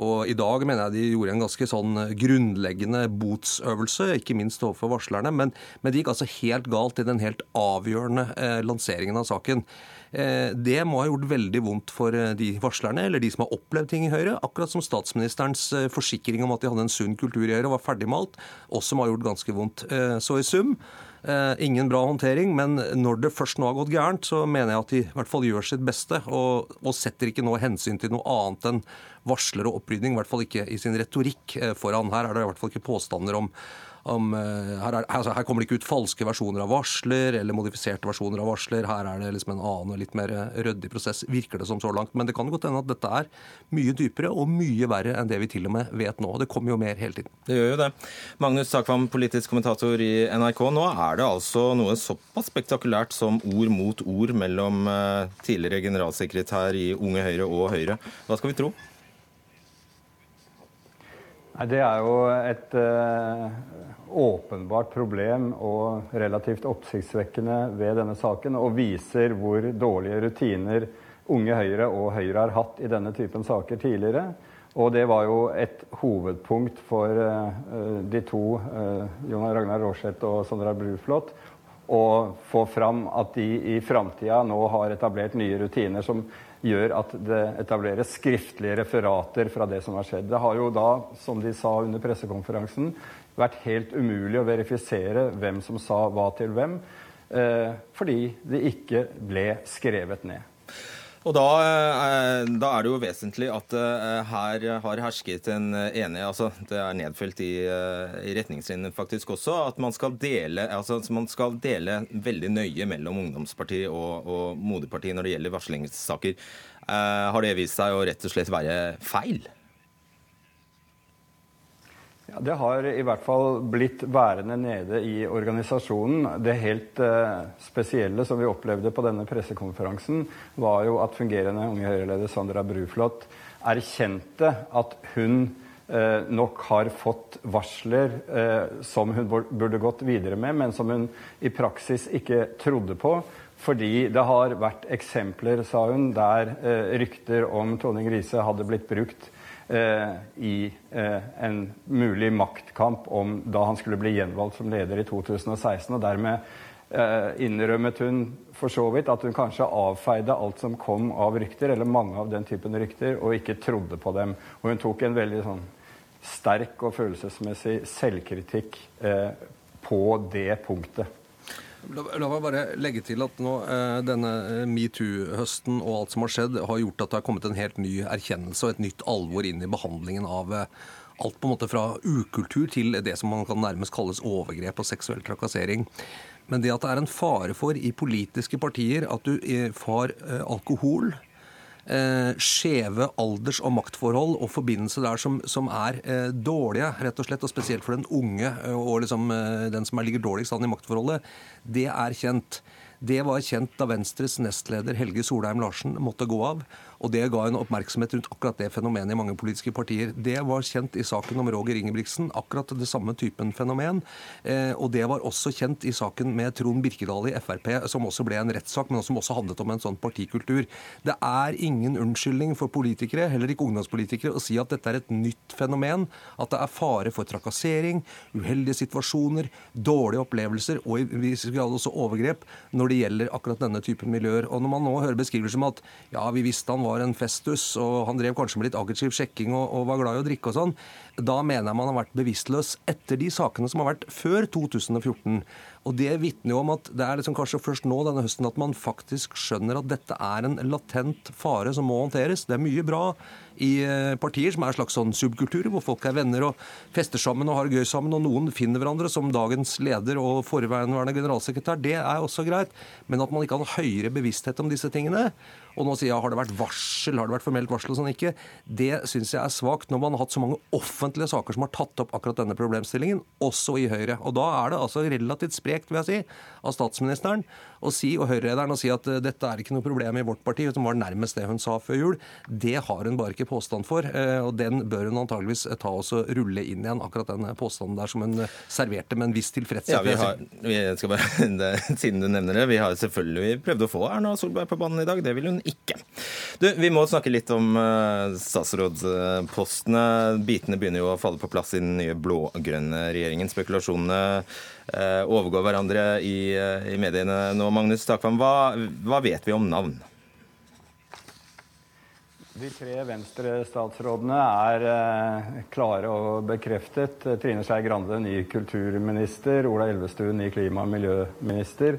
Speaker 6: Og i dag mener jeg de gjorde en ganske sånn grunnleggende botsøvelse, ikke minst overfor varslerne. Men, men det gikk altså helt galt i den helt avgjørende lanseringen av saken. Eh, det må ha gjort veldig vondt for eh, de varslerne, eller de som har opplevd ting i Høyre. Akkurat som statsministerens eh, forsikring om at de hadde en sunn kultur i Høyre var ferdigmalt, også må ha gjort ganske vondt. Så i sum ingen bra håndtering, men når det først nå har gått gærent, så mener jeg at de i hvert fall gjør sitt beste, og, og setter ikke noe hensyn til noe annet enn varsler og opprydning, i hvert fall ikke i sin retorikk foran. Her er det i hvert fall ikke påstander om om, eh, her, er, altså, her, kommer det ikke ut falske versjoner av varsler eller modifiserte versjoner av varsler. Her er det liksom en annen og litt mer eh, ryddig prosess, virker det som så langt. Men det kan godt hende at dette er mye dypere og mye verre enn det vi til og med vet nå. Det kommer jo mer hele tiden.
Speaker 1: Det gjør jo det. Magnus Takvam, politisk kommentator i NRK. Nå er det altså noe såpass spektakulært som ord mot ord mellom eh, tidligere generalsekretær i Unge Høyre og Høyre. Hva skal vi tro?
Speaker 7: Det er jo et åpenbart problem og relativt oppsiktsvekkende ved denne saken, og viser hvor dårlige rutiner Unge Høyre og Høyre har hatt i denne typen saker tidligere. Og det var jo et hovedpunkt for uh, de to, uh, Jon Ragnar Råseth og Sondre Bruflot, å få fram at de i framtida nå har etablert nye rutiner som gjør at det etableres skriftlige referater fra det som har skjedd. Det har jo da, som de sa under pressekonferansen, vært helt umulig å verifisere hvem som sa hva til hvem, eh, fordi det ikke ble skrevet ned.
Speaker 1: Og da, eh, da, er det jo vesentlig at eh, her har hersket en enighet altså Det er nedfelt i, i retningslinjene faktisk også at man skal, dele, altså man skal dele veldig nøye mellom ungdomsparti og, og moderparti når det gjelder varslingssaker. Har det vist seg å rett og slett være feil?
Speaker 7: Ja, det har i hvert fall blitt værende nede i organisasjonen. Det helt eh, spesielle som vi opplevde på denne pressekonferansen, var jo at fungerende Unge Høyre-leder Sandra Bruflot erkjente at hun eh, nok har fått varsler eh, som hun burde gått videre med, men som hun i praksis ikke trodde på. Fordi det har vært eksempler, sa hun, der rykter om Toning Riise hadde blitt brukt Eh, i eh, en mulig maktkamp om da han skulle bli gjenvalgt som leder i 2016. og Dermed eh, innrømmet hun for så vidt at hun kanskje avfeide alt som kom av rykter, eller mange av den typen rykter, og ikke trodde på dem. Og hun tok en veldig sånn sterk og følelsesmessig selvkritikk på det punktet.
Speaker 6: La, meg bare legge til at nå, eh, denne eh, metoo-høsten og alt som har skjedd, har gjort at det har kommet en helt ny erkjennelse og et nytt alvor inn i behandlingen av eh, alt på en måte fra ukultur til det som man kan nærmest kalles overgrep og seksuell trakassering. Men det at det er en fare for i politiske partier at du får alkohol eh, skjeve alders- og maktforhold og forbindelser der som, som er eh, dårlige, rett og slett, og spesielt for den unge eh, og liksom, eh, den som er, ligger dårligst an i maktforholdet, det er kjent. Det var kjent da Venstres nestleder Helge Solheim Larsen måtte gå av. Og det ga en oppmerksomhet rundt akkurat det fenomenet i mange politiske partier. Det var kjent i saken om Roger Ingebrigtsen, akkurat det samme typen fenomen. Eh, og det var også kjent i saken med Trond Birkedal i Frp, som også ble en rettssak, men som også handlet om en sånn partikultur. Det er ingen unnskyldning for politikere, heller ikke ungdomspolitikere, å si at dette er et nytt fenomen. At det er fare for trakassering, uheldige situasjoner, dårlige opplevelser og i viss grad også overgrep når det gjelder akkurat denne typen miljøer. Og når man nå hører beskrivelser som at ja, vi visste han var var en festus, og han drev kanskje med litt aggressiv sjekking og, og, var glad i å drikke og sånn, da mener jeg man har vært bevisstløs etter de sakene som har vært før 2014. Og Det vitner jo om at det er liksom kanskje først nå denne høsten at man faktisk skjønner at dette er en latent fare som må håndteres. Det er mye bra i eh, partier som er en slags sånn subkulturer, hvor folk er venner og fester sammen og har det gøy sammen, og noen finner hverandre, som dagens leder og forværende generalsekretær. Det er også greit. Men at man ikke har en høyere bevissthet om disse tingene, og nå sier jeg har det vært varsel, har det vært formelt varsel og sånn ikke, det syns jeg er svakt når man har hatt så mange offentlige saker som har tatt opp akkurat denne problemstillingen, også i Høyre. Og da er det altså relativt sprekt, vil jeg si, av statsministeren å si, og Høyre-lederen å si at eh, dette er ikke noe problem i vårt parti, som var nærmest det hun sa før jul. Det har hun bare ikke påstand for, og den bør hun antageligvis ta oss og rulle inn igjen, akkurat den påstanden der som hun serverte med en viss tilfredshet.
Speaker 1: Ja, vi har, vi skal bare, siden du nevner det, vi har selvfølgelig prøvd å få Erna Solberg på banen i dag. Det vil hun ikke. Du, vi må snakke litt om uh, statsrådspostene. Bitene begynner jo å falle på plass i den nye blå-grønne regjeringen. Spekulasjonene uh, overgår hverandre i, uh, i, mediene nå. Magnus Takvam, hva, hva vet vi om navn?
Speaker 7: De tre Venstre-statsrådene er eh, klare og bekreftet. Trine Skei Grande, ny kulturminister. Ola Elvestuen, ny klima- og miljøminister.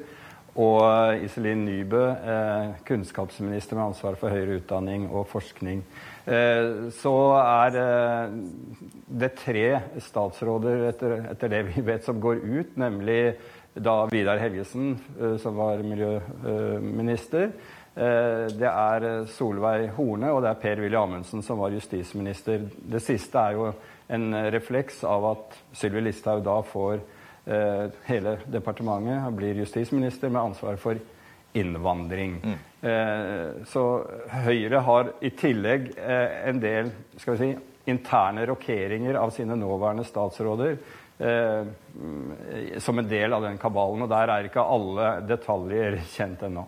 Speaker 7: Og eh, Iselin Nybø, eh, kunnskapsminister med ansvar for høyere utdanning og forskning. Så er det tre statsråder, etter, etter det vi vet, som går ut, nemlig da Vidar Helgesen, som var miljøminister. Det er Solveig Horne og det er Per-Willy Amundsen som var justisminister. Det siste er jo en refleks av at Sylvi Listhaug da får Eh, hele departementet blir justisminister med ansvar for innvandring. Mm. Eh, så Høyre har i tillegg eh, en del skal vi si, interne rokeringer av sine nåværende statsråder som en del av den kabalen. Og der er ikke alle detaljer kjent ennå.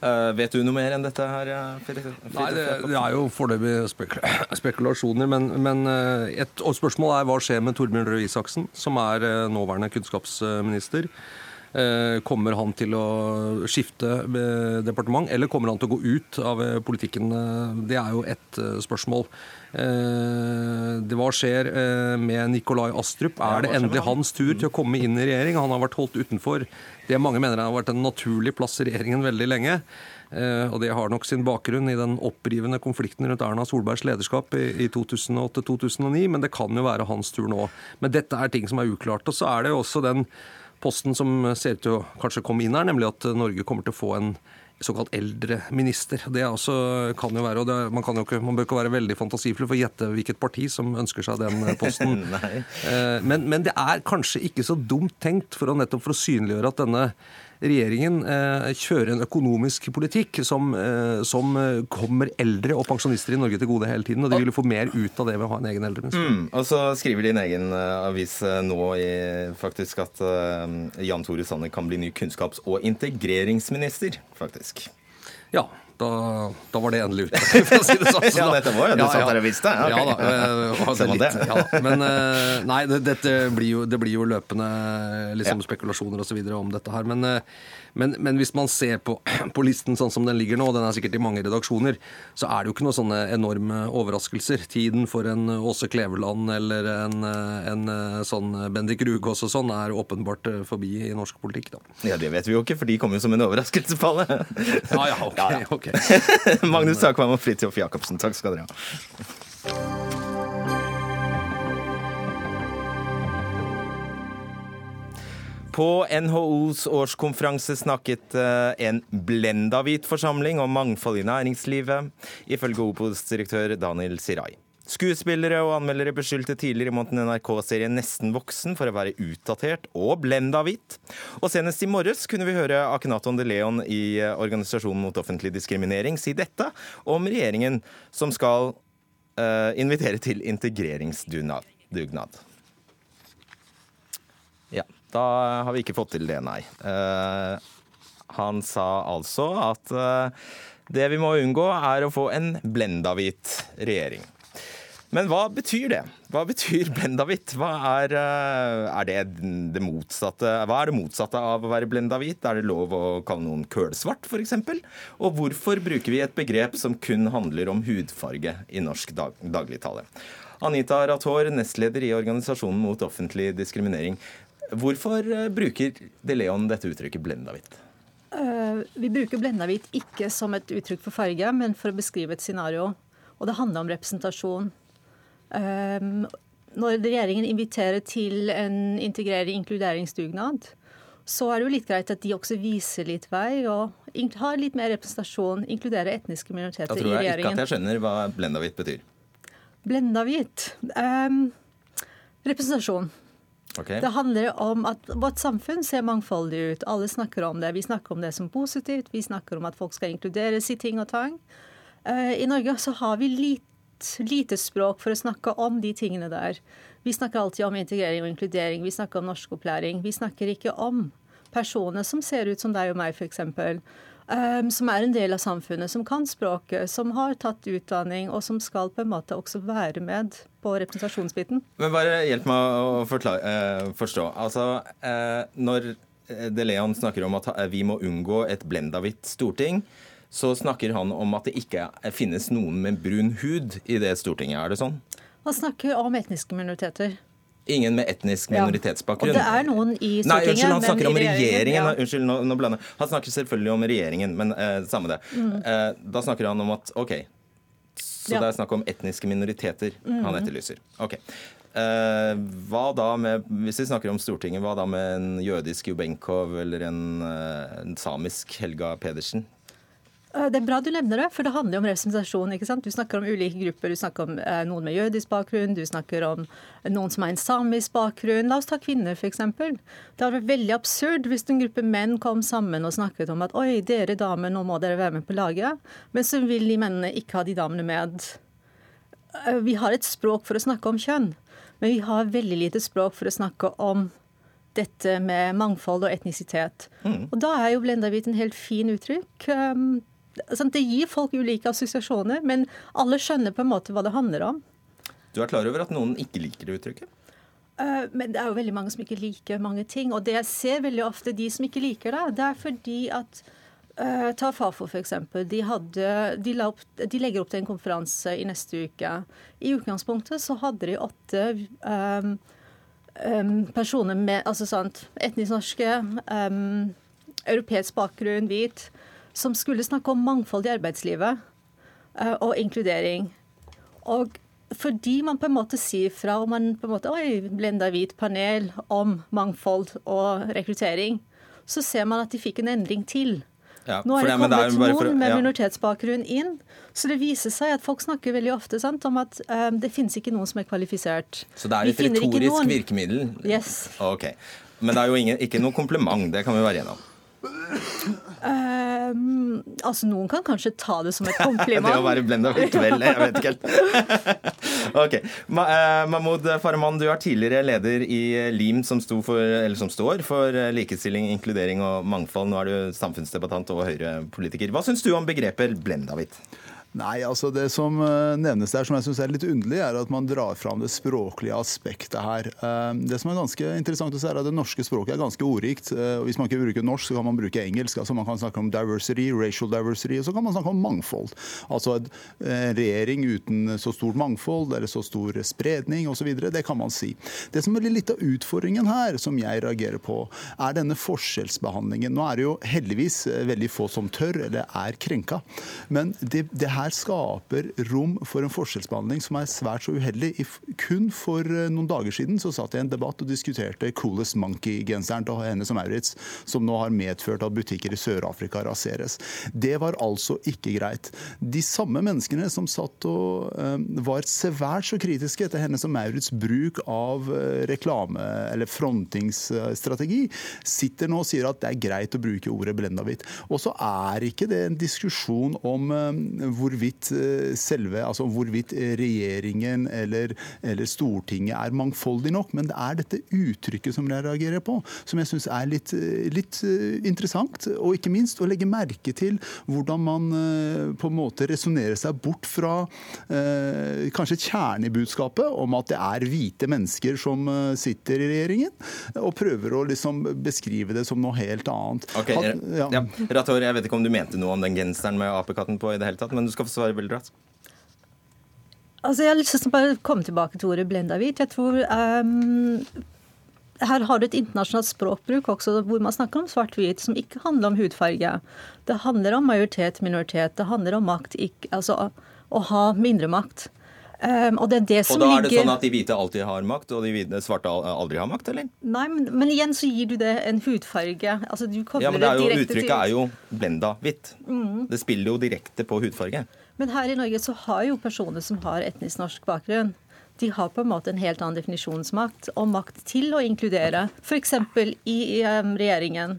Speaker 1: Uh, vet du noe mer enn dette her? Fredrik?
Speaker 6: Nei, det, det, er jo foreløpig spekulasjoner. Men, men uh, et spørsmål er hva skjer med Torbjørn Røe Isaksen, som er nåværende kunnskapsminister. Kommer han til å skifte departement, eller kommer han til å gå ut av politikken? Det er jo ett spørsmål. Det Hva skjer med Nikolai Astrup? Er det endelig hans tur til å komme inn i regjering? Han har vært holdt utenfor det mange mener har vært en naturlig plass i regjeringen veldig lenge. Eh, og det har nok sin bakgrunn i den opprivende konflikten rundt Erna Solbergs lederskap i 2008-2009, men det kan jo være hans tur nå. Men dette er ting som er uklart. Og så er det jo også den posten som ser ut til å kanskje komme inn her, nemlig at Norge kommer til å få en såkalt eldreminister. Det også kan jo være, og det, man, kan jo ikke, man bør ikke være veldig fantasifull for å gjette hvilket parti som ønsker seg den posten. Eh, men, men, det er kanskje ikke så dumt tenkt for å nettopp for å synliggjøre at denne regjeringen eh, kjører en økonomisk politikk som, eh, som, kommer eldre og pensjonister i Norge til gode hele tiden. Og de vil få mer ut av det ved å ha en egen eldreminister.
Speaker 1: Mm, og så skriver din egen avis nå i, faktisk at Jan Tore Sanner kan bli ny kunnskaps- og integreringsminister, faktisk.
Speaker 6: Ja, da, da, var det endelig ute. For å si det sånn.
Speaker 1: Så ja, dette var jo du ja, satt der og visste?
Speaker 6: Ja, ja da. Eh, litt, ja. Men øh, nei, det, dette blir jo, det blir jo løpende liksom, spekulasjoner osv. om dette her. Men eh, men, men, hvis man ser på, på, listen sånn som den ligger nå, og den er sikkert i mange redaksjoner, så er det jo ikke noen sånne enorme overraskelser. Tiden for en Åse Kleveland eller en, en sånn Bendik Rugås og sånn er åpenbart forbi i norsk politikk, da.
Speaker 1: Ja, det vet vi jo ikke, for de kommer jo som en overraskelse på alle.
Speaker 6: Ja, ja, ok. Ja, ja.
Speaker 1: okay. Magnus Takvam og Fridtjof Jacobsen, takk skal dere ha. På NHOs årskonferanse snakket en en blendahvit forsamling om mangfold i næringslivet, ifølge Opos-direktør Daniel Sirai. Skuespillere og anmeldere beskyldte tidligere i måneden NRK-serien Nesten voksen for å være utdatert og blendahvit. Og senest i morges kunne vi høre Akenaton de Leon i eh, Organisasjonen mot offentlig diskriminering si dette om regjeringen som skal uh, invitere til integreringsdugnad. Da har vi ikke fått til det, nei. Uh, han sa altså at uh, det vi må unngå, er å få en blendahvit regjering. Men hva betyr det? Hva betyr blendahvit? Hva er, uh, er det det motsatte Hva er det motsatte av å være blendahvit? Er det lov å kalle noen kølsvart, f.eks.? Og hvorfor bruker vi et begrep som kun handler om hudfarge i norsk dag dagligtale? Anita Rathor, nestleder i Organisasjonen mot offentlig diskriminering. Hvorfor eh, bruker De Leon dette uttrykket 'blenda
Speaker 8: hvitt'? vi bruker blenda hvitt ikke som et uttrykk for farge, men for å beskrive et scenario. Og det handler om representasjon. Uh, når regjeringen inviterer til en integrering inkluderingsdugnad, så er det jo litt greit at de også viser litt vei og har litt mer representasjon, inkluderer etniske minoriteter i regjeringen.
Speaker 1: Da tror jeg ikke at jeg skjønner hva blenda hvitt betyr.
Speaker 8: Blendahvitt? Um, Representasjon. Okay. Det handler om at vårt samfunn ser mangfoldig ut. Alle snakker om det. Vi snakker om det som positivt. Vi snakker om at folk skal inkluderes i ting og tang. Uh, I Norge så har vi litt, lite språk for å snakke om de tingene der. Vi snakker alltid om integrering og inkludering. Vi snakker om norskopplæring. Vi snakker ikke om personer som ser ut som deg og meg, f.eks. Um, som er en del av samfunnet, som kan språket, som har tatt utdanning, og som skal på en måte også være med på representasjonsbiten.
Speaker 1: Men bare hjelp meg å forklare, eh, forstå. Altså, eh, når De Leon snakker om at vi må unngå et blendahvitt storting, så snakker han om at det ikke finnes noen med brun hud i det stortinget. Er det sånn?
Speaker 8: Han snakker om etniske minoriteter.
Speaker 1: Ingen med etnisk minoritetsbakgrunn.
Speaker 8: Og det er noen i Stortinget.
Speaker 1: Nei, unnskyld, han snakker om regjeringen. Ja. Unnskyld, nå, nå blander Han snakker selvfølgelig om regjeringen, men eh, samme det. Mm. Eh, da snakker han om at OK, så ja. det er snakk om etniske minoriteter mm. han etterlyser. Ok. Eh, hva da med, Hvis vi snakker om Stortinget, hva da med en jødisk Jubenkov eller en, eh, en samisk Helga Pedersen?
Speaker 8: Eh, det er bra du nevner det, for det handler jo om representasjon. ikke sant? Du snakker om ulike grupper. Du snakker om eh, noen med jødisk bakgrunn, du snakker om noen som har en samisk bakgrunn. La oss ta kvinner, f.eks. Det hadde vært veldig absurd hvis en gruppe menn kom sammen og snakket om at oi, dere damer, nå må dere være med på laget. Men så vil de mennene ikke ha de damene med. Eh, vi har et språk for å snakke om kjønn, men vi har veldig lite språk for å snakke om dette med mangfold og etnisitet. Mm. Og da er jo blendahvit en helt fin uttrykk. Um, det gir folk ulike assosiasjoner, men alle skjønner på en måte hva det handler om.
Speaker 1: Du er klar over at noen ikke liker det uttrykket?
Speaker 8: Eh, men det er jo veldig mange som ikke liker mange ting. Og det jeg ser veldig ofte, de som ikke liker det, det er fordi at uh, Ta Fafo, f.eks. De, de, de legger opp til en konferanse i neste uke. I utgangspunktet så hadde de åtte um, um, personer med altså sant, etnisk norske, um, europeisk bakgrunn, hvit, som skulle snakke om mangfold i arbeidslivet uh, og inkludering. Og fordi man på en måte sier fra og man på en måte Oi, blenda hvit panel om mangfold og rekruttering. Så ser man at de fikk en endring til. Ja, Nå er det kommet noen for, ja. med minoritetsbakgrunn inn. Så det viser seg at folk snakker veldig ofte sant, om at um, det finnes ikke noen som er kvalifisert.
Speaker 1: Så det er et retorisk virkemiddel?
Speaker 8: Yes.
Speaker 1: Ok. Men det er jo ingen, ikke noe kompliment, det kan vi være enige om.
Speaker 8: Um, altså Noen kan kanskje ta det som et kompliment.
Speaker 1: det å være blenda vel, jeg vet ikke helt. ok. Ma uh, Mahmoud Farahman, du er tidligere leder i LIM, som, for, som, står for likestilling, inkludering og mangfold. Nå er du samfunnsdebattant og Høyre-politiker. Hva syns du om begrepet blendahvitt?
Speaker 9: Nei, altså Det som eh, nevnes der, som jeg syns er litt underlig, er at man drar fram det språklige aspektet her. Eh, det som er ganske interessant å se er at Det norske språket er ganske ordrikt. Eh, hvis man ikke bruker norsk, så kan man bruke engelsk. altså Man kan snakke om diversity, racial diversity, og så kan man snakke om mangfold. Altså en regjering uten så stort mangfold eller så stor spredning osv. Det kan man si. Det som er litt av utfordringen her, som jeg reagerer på, er denne forskjellsbehandlingen. Nå er det jo heldigvis veldig få som tør eller er krenka. Men det, det her her skaper rom for en forskjellsbehandling som er svært så uheldig. Kun for eh, noen dager siden så satt jeg i en debatt og diskuterte Coolest Monkey-genseren til henne som Maurits, som nå har medført at butikker i Sør-Afrika raseres. Det var altså ikke greit. De samme menneskene som satt og um, var svært så kritiske etter Hennes og Maurits bruk av uh, reklame- eller frontingsstrategi, sitter nå og sier at det er greit å bruke ordet blendahvitt. Og så er ikke det en diskusjon om hvor hvorvidt eh, selve, altså hvorvidt regjeringen eller, eller, Stortinget er mangfoldig nok. Men det er dette uttrykket som jeg reagerer på, som jeg syns er litt, eh, litt, eh, interessant. Og ikke minst å legge merke til hvordan man på en måte resonnerer seg bort fra eh, kanskje budskapet om at det er hvite mennesker som sitter i regjeringen, og prøver å liksom beskrive det som noe helt annet.
Speaker 1: Okay, ja. Ja. Rator, jeg vet ikke om du mente noe om den genseren med apekatten på i det hele tatt, men du skal skal få svare veldig raskt.
Speaker 8: Altså, jeg har lyst til å komme tilbake til ordet blendahvit. Jeg tror um, her har du et internasjonalt språkbruk også hvor man snakker om svart-hvit, som ikke handler om hudfarge. Det handler om majoritet, minoritet. Det handler om makt, ikke, altså å ha mindre makt. Um, og det er det som
Speaker 1: og da
Speaker 8: er
Speaker 1: det sånn at de hvite alltid har makt, og de hvite, svarte aldri har makt, eller?
Speaker 8: Nei, men, men, igjen så gir du det en hudfarge. Altså, du
Speaker 1: ja, men det er jo, Uttrykket til... er jo blenda hvitt. Mm. Det spiller jo direkte på hudfarge.
Speaker 8: Men her i Norge så har jo personer som har etnisk norsk bakgrunn, de har på en måte en helt annen definisjonsmakt og makt til å inkludere, f.eks. i um, regjeringen.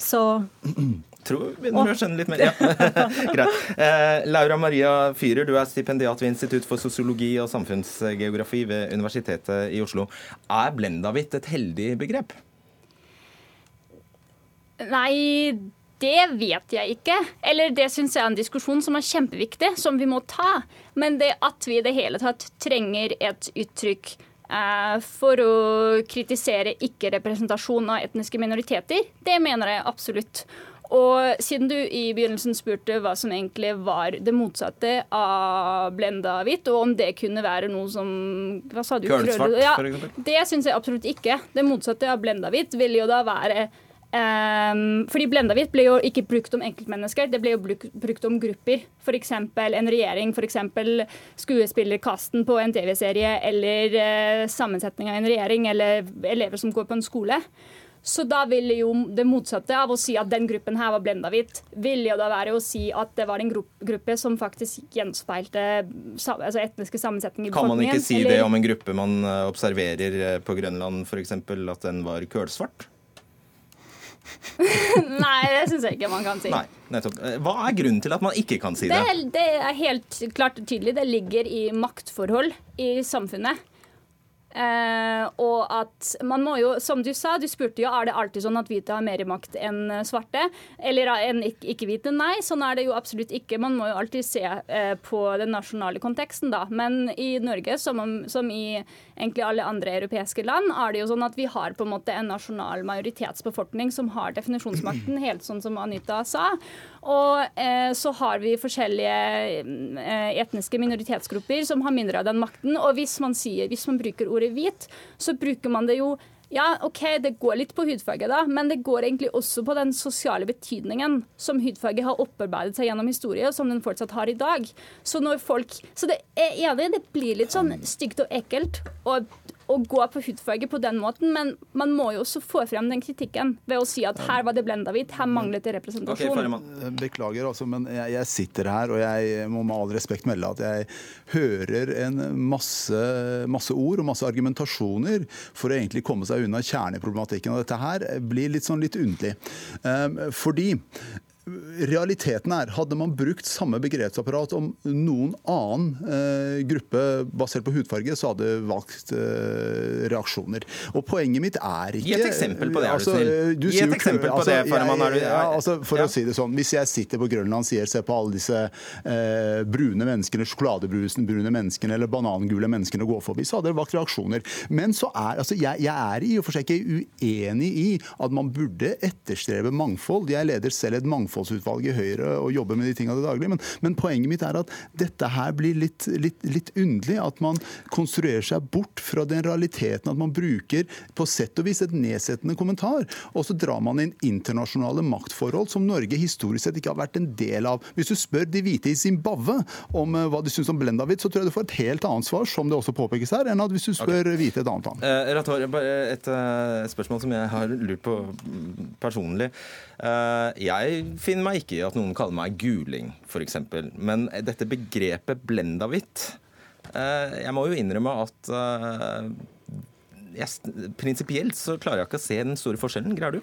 Speaker 8: Så
Speaker 1: tror vi begynner å skjønne litt mer. Ja. Greit. Eh, Laura Maria Fyhrer, du er stipendiat ved Institutt for sosiologi og samfunnsgeografi ved Universitetet i Oslo. Er blendahvitt et heldig begrep?
Speaker 10: Nei, det vet jeg ikke. Eller det syns jeg er en diskusjon som er kjempeviktig, som vi må ta. Men det at vi i det hele tatt trenger et uttrykk eh, for å kritisere ikke-representasjon av etniske minoriteter, det mener jeg absolutt. Og siden du i begynnelsen spurte hva som egentlig var det motsatte av blenda hvitt, og om det kunne være noe som Hva sa du?
Speaker 1: Kølsvart,
Speaker 10: ja? Det syns jeg absolutt ikke. Det motsatte av blenda hvitt ville jo da være Um, fordi Blendahvitt ble jo ikke brukt om enkeltmennesker, det ble jo brukt om grupper. F.eks. en regjering, f.eks. skuespillerkasten på en TV-serie, eller uh, sammensetning av en regjering, eller elever som går på en skole. Så da ville jo det motsatte av å si at den gruppen her var blendahvitt, ville jo da være å si at det var en gruppe som faktisk gjenspeilte altså etniske sammensetninger i
Speaker 1: befolkningen. Kan man ikke si eller? det om en gruppe man eh, observerer eh, på Grønland f.eks., at den var kølsvart?
Speaker 10: Nei, det syns jeg ikke man kan si.
Speaker 1: Nei. Eh, hva er grunnen til at man ikke kan si det?
Speaker 10: Det, det er helt klart og tydelig. Det ligger i maktforhold i samfunnet. Eh, og at man må jo, som du sa, du spurte jo er det alltid sånn at hvite har mer makt enn svarte. Eller enn ikke-hvite. Nei, sånn er det jo absolutt ikke. Man må jo alltid se eh, på den nasjonale konteksten, da. Men i Norge, som, som, i egentlig alle andre europeiske land, er det jo sånn at vi har på en måte en nasjonal majoritetsbefolkning som har definisjonsmakten, helt sånn som Anita sa. Og eh, så har vi forskjellige eh, etniske minoritetsgrupper som har mindre av den makten. Og hvis man, sier, hvis man bruker ordet hvit, så bruker man det jo ja, OK, det går litt på hudfarge, da, men det går egentlig også på den sosiale betydningen som hudfarge har opparbeidet seg gjennom historie, og som den fortsatt har i dag. Så når folk Så det er enig, det blir litt sånn stygt og ekkelt. Og å gå på hudfarge på den måten, men man må jo også få frem den kritikken ved å si at her var det blenda hvitt, her manglet det representasjon.
Speaker 9: Okay, Beklager, altså, men jeg, jeg, sitter her og jeg må med all respekt melde at jeg hører en masse, masse ord og masse argumentasjoner for å egentlig komme seg unna kjerneproblematikken. Og dette her blir litt sånn litt underlig. Um, fordi realiteten er, hadde man brukt samme begrepsapparat om noen annen eh, gruppe basert på hudfarge, så hadde valgt eh, reaksjoner. Og poenget mitt er ikke
Speaker 1: Gi et eksempel på det, er du altså, snill. Du Gi et eksempel på altså, det, Farman. Er du,
Speaker 9: ja, altså, for ja. å si det sånn, Hvis jeg sitter på Grønland og sier se på alle disse eh, brune menneskene, sjokoladebrune menneskene eller banangule menneskene gå forbi, så hadde det valgt reaksjoner. Men så er, altså, jeg, jeg er i og for seg ikke uenig i at man burde etterstrebe mangfold. Jeg leder selv et mangfold mangfoldsutvalg i Høyre og jobber med de tingene det daglig. Men, men, poenget mitt er at dette her blir litt, litt, litt, underlig. At man konstruerer seg bort fra den realiteten at man bruker på sett og vis et nedsettende kommentar. Og så drar man inn internasjonale maktforhold som Norge historisk sett ikke har vært en del av. Hvis du spør de hvite i Zimbabwe om uh, hva de syns om Blendavit, så tror jeg du får et helt annet svar, som det også påpekes her, enn at hvis du spør okay. hvite et annet land.
Speaker 1: Uh, Rator, et uh, spørsmål som jeg har lurt på personlig. Jeg finner meg ikke i at noen kaller meg guling, f.eks. Men dette begrepet blendahvitt eh, Jeg må jo innrømme at jeg, prinsipielt så klarer jeg ikke å se den store forskjellen. Greier du?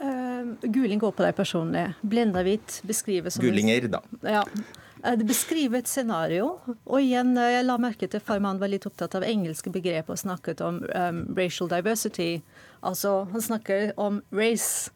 Speaker 8: Uh, guling går på deg personlig. Blendahvitt beskrives som
Speaker 1: Gulinger, da.
Speaker 8: Ja. Det beskriver et scenario. Og igjen, jeg la merke til Farman var litt opptatt av engelske begrep og snakket om um, racial diversity. Altså, han snakker om race.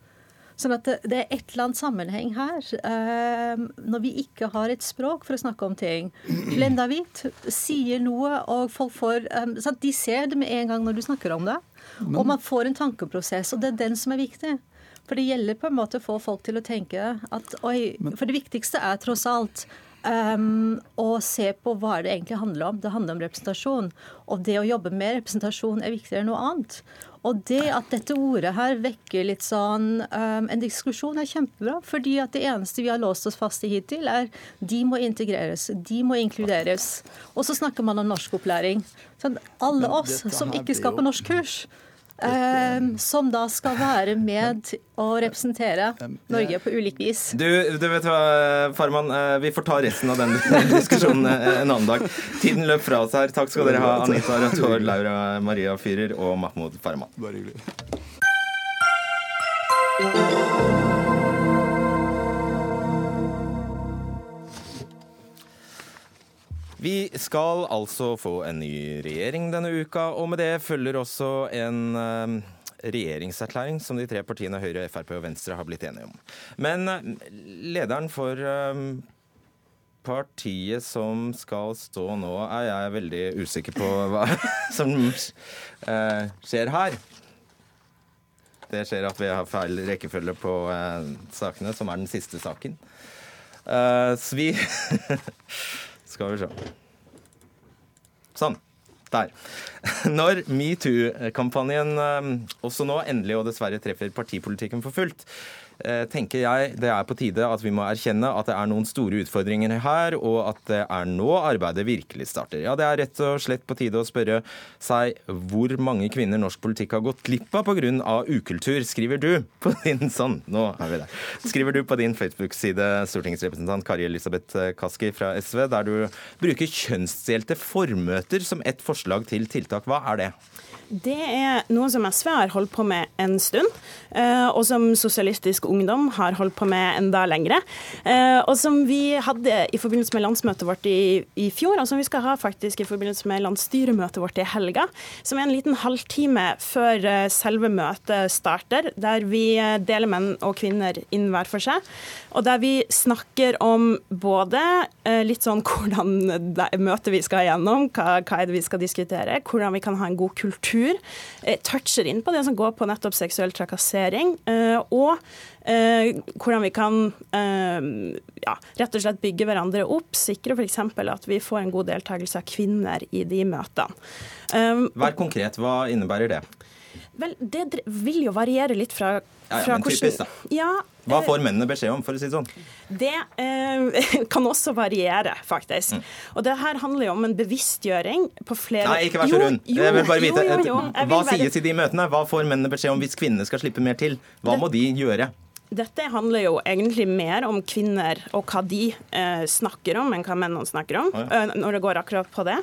Speaker 8: Sånn at det, det, er et eller annet sammenheng her. Eh, når vi ikke har et språk for å snakke om ting. Blenda hvit sier noe, og folk får eh, De ser det med en gang når du snakker om det. Og man får en tankeprosess, og det er den som er viktig. For det gjelder på en måte å få folk til å tenke at oi For det viktigste er tross alt Um, og se på hva det egentlig handler om. Det handler om representasjon. Og det å jobbe med representasjon er viktigere enn noe annet. Og det at dette ordet her vekker litt sånn um, en diskusjon, er kjempebra. fordi at det eneste vi har låst oss fast i hittil, er de må integreres, de må inkluderes. Og så snakker man om norskopplæring. Sånn, alle oss som ikke skal på norskkurs, Eh, som da skal være med og representere Norge på ulik vis.
Speaker 1: Du, du vet hva, Farman. Eh, vi får ta resten av den diskusjonen eh, en annen dag. Tiden løp fra oss her. Takk skal dere ha, Anita Rathor, Laura Maria Fyrer og Mahmoud Farman. Bare hyggelig. Vi skal altså få en ny regjering denne uka, og med det følger også en uh, regjeringserklæring som de tre partiene Høyre, Frp og Venstre har blitt enige om. Men uh, lederen for uh, partiet som skal stå nå, er jeg veldig usikker på hva som skjer her. Det skjer at vi har feil rekkefølge på sakene, som er den siste saken. så vi Skal vi se. Sånn. Der. Når metoo-kampanjen eh, også nå endelig og dessverre treffer partipolitikken for fullt, tenker jeg det er på tide at vi må erkjenne at det er noen store utfordringer her, og at det er nå arbeidet virkelig starter. Ja, det er rett og slett på tide å spørre seg hvor mange kvinner norsk politikk har gått glipp av pga. ukultur, skriver du på din sånn, nå er vi der. Skriver du på din Facebook-side, stortingsrepresentant Kari Elisabeth Kaski fra SV, der du bruker kjønnsdelte formøter som et forslag til tiltak. Hva er det?
Speaker 11: Det er noe som SV har holdt på med en stund, eh, og som Sosialistisk Ungdom har holdt på med enda lengre. Eh, og som vi hadde i forbindelse med landsmøtet vårt i, i fjor, og som vi skal ha faktisk i forbindelse med landsstyremøtet vårt i helga. Som er en liten halvtime før eh, selve møtet starter, der vi deler menn og kvinner inn hver for seg. Og der vi snakker om både litt sånn hvordan møtet vi skal gjennom, hva, hva er det vi skal diskutere, hvordan vi kan ha en god kultur kultur eh, toucher inn på det som går på nettopp seksuell trakassering. Eh, og eh, hvordan vi kan ja, rett og slett bygge hverandre opp, sikre f.eks. at vi får en god deltakelse av kvinner i de møtene.
Speaker 1: Vær konkret, hva innebærer det?
Speaker 11: Vel, Det vil jo variere litt fra,
Speaker 1: fra ja, ja, men typisk. Ja, Hva får mennene beskjed om, for å si det sånn?
Speaker 11: Det eh, kan også variere, faktisk. Mm. Og det her handler jo om en bevisstgjøring på flere
Speaker 1: Nei, ikke vær så rund. Jeg vil bare vite, jo, jo, jo. Hva sies i de møtene? Hva får mennene beskjed om hvis kvinnene skal slippe mer til? Hva må de gjøre?
Speaker 11: Dette handler jo egentlig mer om kvinner og hva de eh, snakker om, enn hva mennene snakker om, ja. eh, når det går akkurat på det.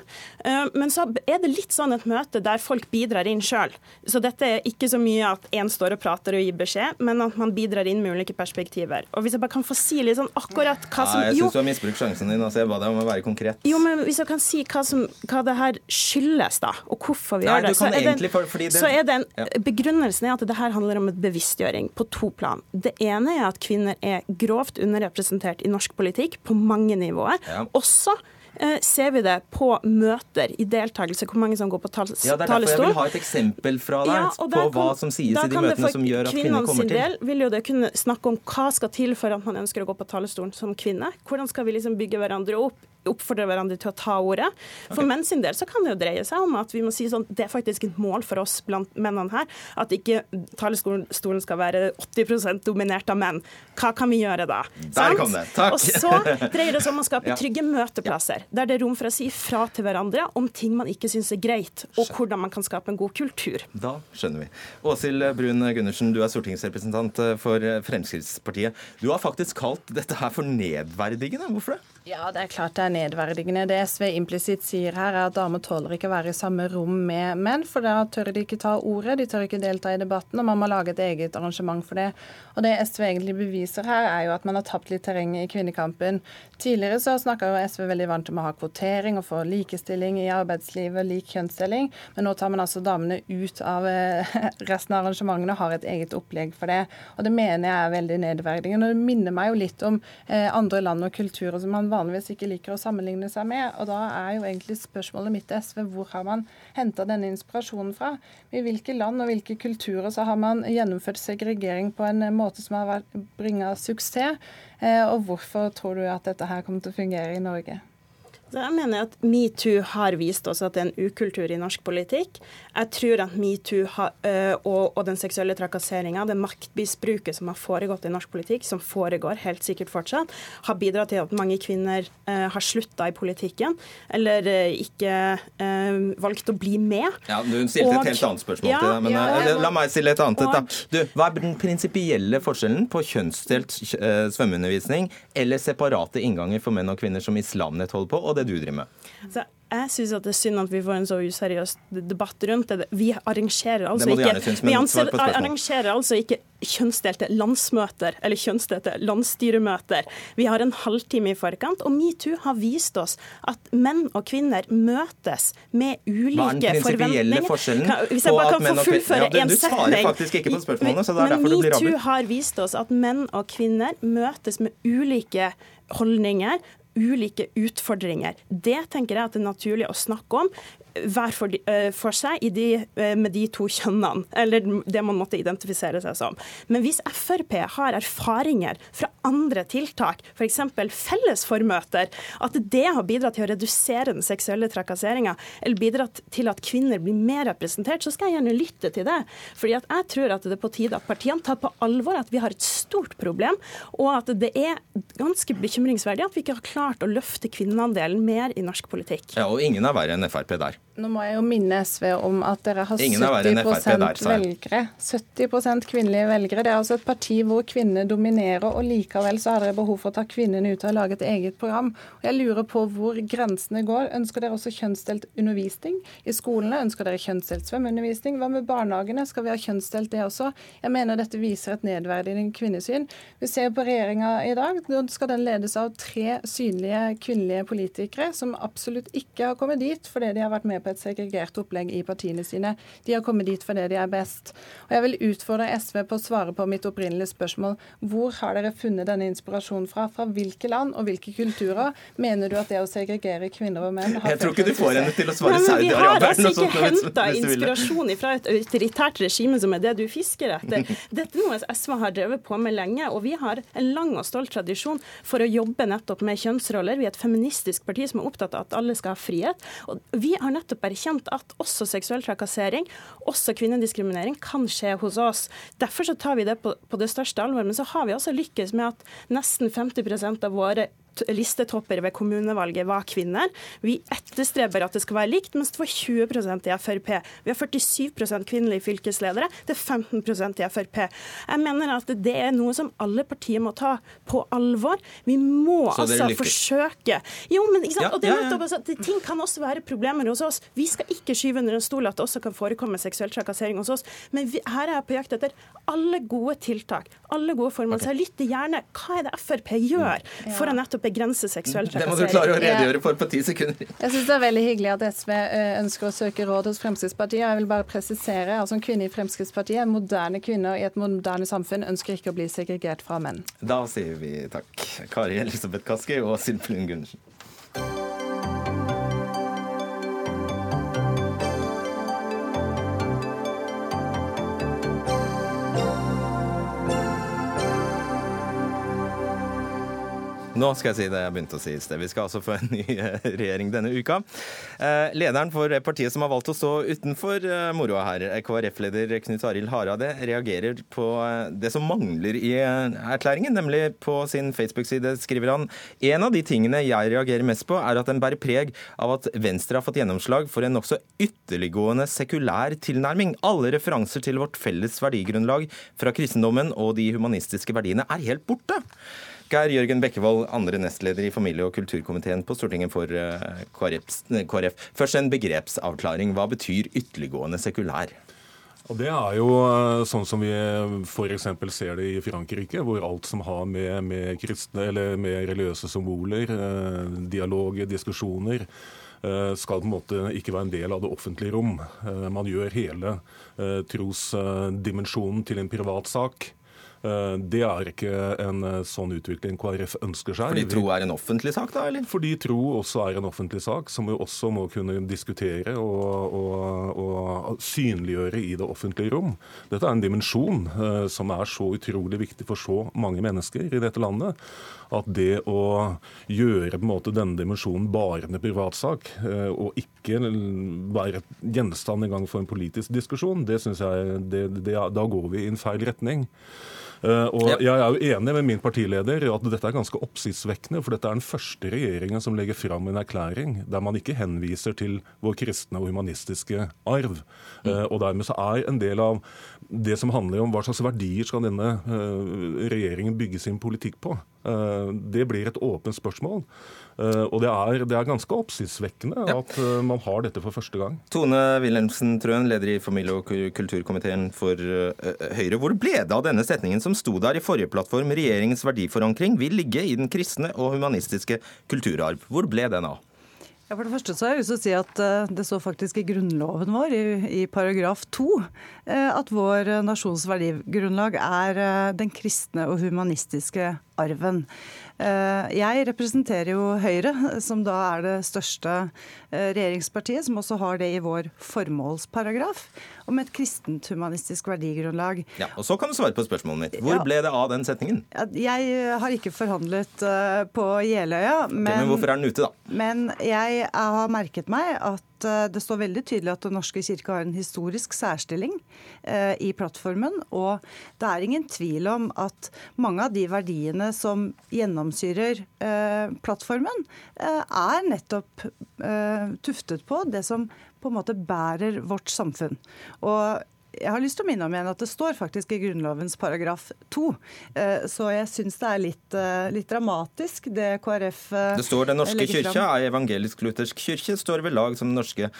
Speaker 11: Eh, men så er det litt sånn et møte der folk bidrar inn sjøl. Så dette er ikke så mye at én står og prater og gir beskjed, men at man bidrar inn med ulike perspektiver. Og hvis jeg bare kan få si litt sånn akkurat hva som
Speaker 1: ja, Jeg syns du har misbrukt sjansen din. Altså, jeg ba deg om å være konkret.
Speaker 11: Jo, men hvis jeg kan si hva, som, hva det her skyldes, da, og hvorfor vi
Speaker 1: Nei,
Speaker 11: gjør det,
Speaker 1: så er det, for, det,
Speaker 11: så er den ja. begrunnelsen er at det her handler om et bevisstgjøring på to plan. Det ene er at kvinner er grovt underrepresentert i norsk politikk på mange nivåer. Ja. Også eh, ser vi det på møter i deltakelse, hvor mange som går på talerstol.
Speaker 1: Ja, det er derfor jeg vil ha et eksempel fra deg ja, på kan, hva som sies i de møtene som gjør at kvinner kommer til.
Speaker 11: Del vil jo det kunne snakke om hva skal til for at man ønsker å gå på talerstolen som kvinne. Hvordan skal vi liksom bygge hverandre opp oppfordre hverandre til å ta ordet. For okay. menn sin del så kan det jo dreie seg om at vi må si sånn, det er faktisk et mål for oss blant mennene her at ikke talerstolen skal være 80% dominert av menn. Hva kan vi gjøre da?
Speaker 1: Der kom det. Takk.
Speaker 11: Og så dreier det seg om å skape trygge møteplasser, der det er rom for å si fra til hverandre om ting man ikke syns er greit, og hvordan man kan skape en god kultur.
Speaker 1: Da skjønner vi. Åshild Brun Gundersen, du er stortingsrepresentant for Fremskrittspartiet. Du har faktisk kalt dette her for nedverdigende. Hvorfor det?
Speaker 12: Ja, det er klart det er nedverdigende. Det SV implisitt sier her, er at damer tåler ikke å være i samme rom med menn, for da tør de ikke ta ordet, de tør ikke delta i debatten, og man må lage et eget arrangement for det. Og det SV egentlig beviser her, er jo at man har tapt litt terreng i kvinnekampen. Tidligere så snakka jo SV veldig varmt om å ha kvotering og få likestilling i arbeidslivet, lik kjønnsdeling, men nå tar man altså damene ut av eh, resten av arrangementene og har et eget opplegg for det. Og det mener jeg er veldig nedverdigende. Og det minner meg jo litt om eh, andre land og kulturer som man vanligvis ikke liker å sammenligne seg med. Og da er jo egentlig spørsmålet mitt til SV hvor har man henta denne inspirasjonen fra? I hvilke land og hvilke kulturer så har man gjennomført segregering på en måte som har bringa suksess? Eh, og hvorfor tror du at dette her kommer til å fungere i Norge?
Speaker 11: Jeg mener at metoo har vist oss at det er en ukultur i norsk politikk. Jeg tror at metoo og, og den seksuelle trakasseringa, det maktmisbruket som har foregått i norsk politikk, som foregår helt sikkert fortsatt, har bidratt til at mange kvinner uh, har slutta i politikken, eller uh, ikke valgt å bli med.
Speaker 1: Ja, Du stilte og, et helt annet spørsmål ja, til deg, men ja, la meg stille et annet. Og, du, hva er den prinsipielle forskjellen på kjønnsdelt svømmeundervisning eller separate innganger for menn og kvinner som Islamnett holder på, og det det du driver med?
Speaker 11: Så jeg syns det er synd at vi får en så useriøs debatt rundt det. Vi arrangerer altså ikke, synes, vi anser, arrangerer altså ikke kjønnsdelte landsmøter eller kjønnsdelte landsstyremøter. Vi har en halvtime i forkant, og metoo har vist oss at menn og kvinner møtes med ulike forventninger. Er
Speaker 1: forskjellen hvis jeg bare kan få fullføre ja, Du svarer faktisk ikke på spørsmålene, så det er derfor du blir
Speaker 11: rabbet. Metoo har vist oss at menn og kvinner møtes med ulike holdninger, ulike utfordringer. Det tenker jeg at det er naturlig å snakke om hver for, for seg de, med de to kjønnene, eller det man måtte identifisere seg som. Men hvis Frp har erfaringer fra andre tiltak, f.eks. fellesformøter, at det har bidratt til å redusere den seksuelle trakasseringa, eller bidratt til at kvinner blir mer representert, så skal jeg gjerne lytte til det. Fordi jeg tror at det er på tide at partiene tar på alvor at vi har et stort problem, og at det er ganske bekymringsverdig at vi ikke har klart å løfte kvinneandelen mer i norsk politikk.
Speaker 1: Ja, Og ingen er verre enn Frp der.
Speaker 12: Nå må jeg jo minne SV om at dere har 70% velgere. 70% kvinnelige velgere. Det er altså et parti hvor kvinner dominerer, og likevel så har dere behov for å ta kvinnene ut og lage et eget program. Og Jeg lurer på hvor grensene går. Ønsker dere også kjønnsdelt undervisning i skolene? Ønsker dere kjønnsdelt svømmeundervisning? Hva med barnehagene? Skal vi ha kjønnsdelt det også? Jeg mener dette viser et nedverdigende kvinnesyn. Vi ser på regjeringa i dag. Nå skal den ledes av tre synlige kvinnelige politikere som absolutt ikke har kommet dit fordi de har vært med på et segregert opplegg i partiene sine. De har kommet dit fordi de er best. Og Jeg vil utfordre SV på å svare på mitt opprinnelige spørsmål. Hvor har dere funnet denne inspirasjonen fra? Fra hvilke land og hvilke kulturer mener du at det å segregere kvinner og menn
Speaker 1: har Jeg tror ikke du får henne til å svare Saudi-Arabia.
Speaker 11: Vi har altså ikke henta inspirasjon fra et autoritært regime som er det du fisker etter. Dette er noe SV har drevet på med lenge, og vi har en lang og stolt tradisjon for å jobbe nettopp med kjønnsroller. Vi er et feministisk parti som er opptatt av at alle skal ha frihet. Og vi har nettopp erkjent at også seksuell trakassering, også kvinnediskriminering, kan skje hos oss. Derfor så tar vi det på, på det største alvor. Men så har vi også lykkes med at nesten 50% av våre listetopper ved kommunevalget var kvinner. Vi etterstreber at det skal være likt, mens det var 20% i Frp. Vi har 47% kvinnelige fylkesledere, det er 15% i Frp. Jeg mener at det er noe som alle partier må ta på alvor. Vi må altså forsøke Jo, men ikke sant? Ja, og det er nettopp altså, Ting kan også være problemer hos oss. Vi skal ikke skyve under en stol at det også kan forekomme seksuell trakassering hos oss, men vi, her er jeg på jakt etter alle gode tiltak, alle gode formål. Okay. Så jeg lytter gjerne. Hva er det Frp gjør for å nettopp begrense seksuell trakassering.
Speaker 1: Det må du klare å redegjøre for på ti sekunder.
Speaker 12: Jeg syns det er veldig hyggelig at SV eh, ønsker å søke råd hos Fremskrittspartiet. Jeg vil bare presisere, altså en kvinne i Fremskrittspartiet, moderne kvinner i et moderne samfunn, ønsker ikke å bli segregert fra menn.
Speaker 1: Da sier vi takk. Kari Elisabeth Kaski og Silplund Gundersen. Nå skal jeg si det jeg begynte å si i sted. Vi skal altså få en ny eh, regjering denne uka. Eh, lederen for partiet som har valgt å stå utenfor eh, moroa her, KrF-leder Knut Arild Hareide, reagerer på det som mangler i erklæringen. Nemlig på sin Facebook-side skriver han en av de tingene jeg reagerer mest på, er at den bærer preg av at Venstre har fått gjennomslag for en nokså ytterliggående sekulær tilnærming. Alle referanser til vårt felles verdigrunnlag fra kristendommen og de humanistiske verdiene er helt borte. Geir Jørgen Bekkevold, andre nestleder i familie- og kulturkomiteen på Stortinget for eh, KrF. Først en begrepsavklaring. Hva betyr ytterliggående sekulær?
Speaker 13: Og Det er jo eh, sånn som vi f.eks. ser det i Frankrike, hvor alt som har med, med kristne eller med religiøse symboler, eh, dialog, diskusjoner, skal på en måte ikke være en del av det offentlige rom. Man gjør hele trosdimensjonen til en privatsak. Eh, det er ikke en eh, sånn utvikling KrF ønsker seg.
Speaker 1: Fordi tro er en offentlig sak, da? eller?
Speaker 13: Fordi tro også er en offentlig sak, som vi også må kunne diskutere og, og, og synliggjøre i det offentlige rom. Dette er en dimensjon uh, som er så utrolig viktig for så mange mennesker i dette landet, at det å gjøre på en måte denne dimensjonen bare en privatsak, og ikke være gjenstand engang for en politisk diskusjon, det synes jeg, det, det, da går vi i en feil retning. Eh, og Jeg er jo enig med min partileder i at dette er ganske oppsiktsvekkende. For dette er den første regjeringen som legger fram en erklæring der man ikke henviser til vår kristne og humanistiske arv. Mm. Og dermed så er en del av det som handler om hva slags verdier skal denne eh, regjeringen bygge sin politikk på, det blir et åpent spørsmål. Eh, og det er, det er ganske oppsiktsvekkende ja. at eh, man har dette for første gang.
Speaker 1: Tone Wilhelmsen Trøen, leder i familie- og kulturkomiteen for eh, Høyre. Hvor ble det av denne setningen som sto der i forrige plattform? Regjeringens verdiforankring vil ligge i den kristne og humanistiske kulturarv. Hvor ble den av?
Speaker 14: Ja, for det første så har jeg lyst til å si at Det står faktisk i grunnloven vår, i, i paragraf to, at vår nasjons verdigrunnlag er den kristne og humanistiske arven. Eh, jeg representerer jo Høyre, som da er det største eh, regjeringspartiet, som også har det i vår formålsparagraf, om et kristent humanistisk verdigrunnlag.
Speaker 1: Ja, og Så kan du svare på spørsmålet mitt. Hvor ja, ble det av den setningen?
Speaker 14: Jeg har ikke forhandlet eh, på Jeløya.
Speaker 1: Men, okay, men hvorfor er den ute, da?
Speaker 14: Men jeg har merket meg at det står veldig tydelig at Den norske kirke har en historisk særstilling i plattformen. Og det er ingen tvil om at mange av de verdiene som gjennomsyrer eh, plattformen, eh, er nettopp eh, tuftet på det som på en måte bærer vårt samfunn. Og jeg har lyst til å minne om igjen at det står faktisk i Grunnlovens paragraf 2. Så jeg syns det er litt, litt, dramatisk, det KrF
Speaker 1: Det står Den norske kyrkja er evangelisk-luthersk kirke, står ved lag som den norske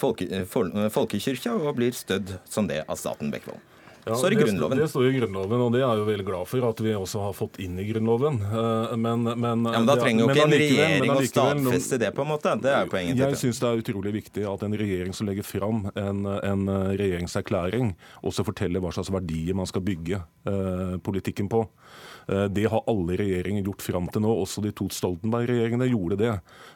Speaker 1: folke, folkekyrkja og blir stødd som det av staten Bekkevold. Ja, står i Grunnloven.
Speaker 13: Det, står i Grunnloven, og det er jeg jo veldig glad for at vi også har fått inn i Grunnloven.
Speaker 1: Eh, men, men, ja, men da trenger jo ikke en regjering å stadfeste det, på en måte. Det er poenget.
Speaker 13: Jeg syns det er utrolig viktig at en regjering som legger fram en, en regjeringserklæring, også forteller hva slags verdier man skal bygge eh, politikken på. Eh, det har alle regjeringer gjort fram til nå. Også de to Stoltenberg-regjeringene gjorde det.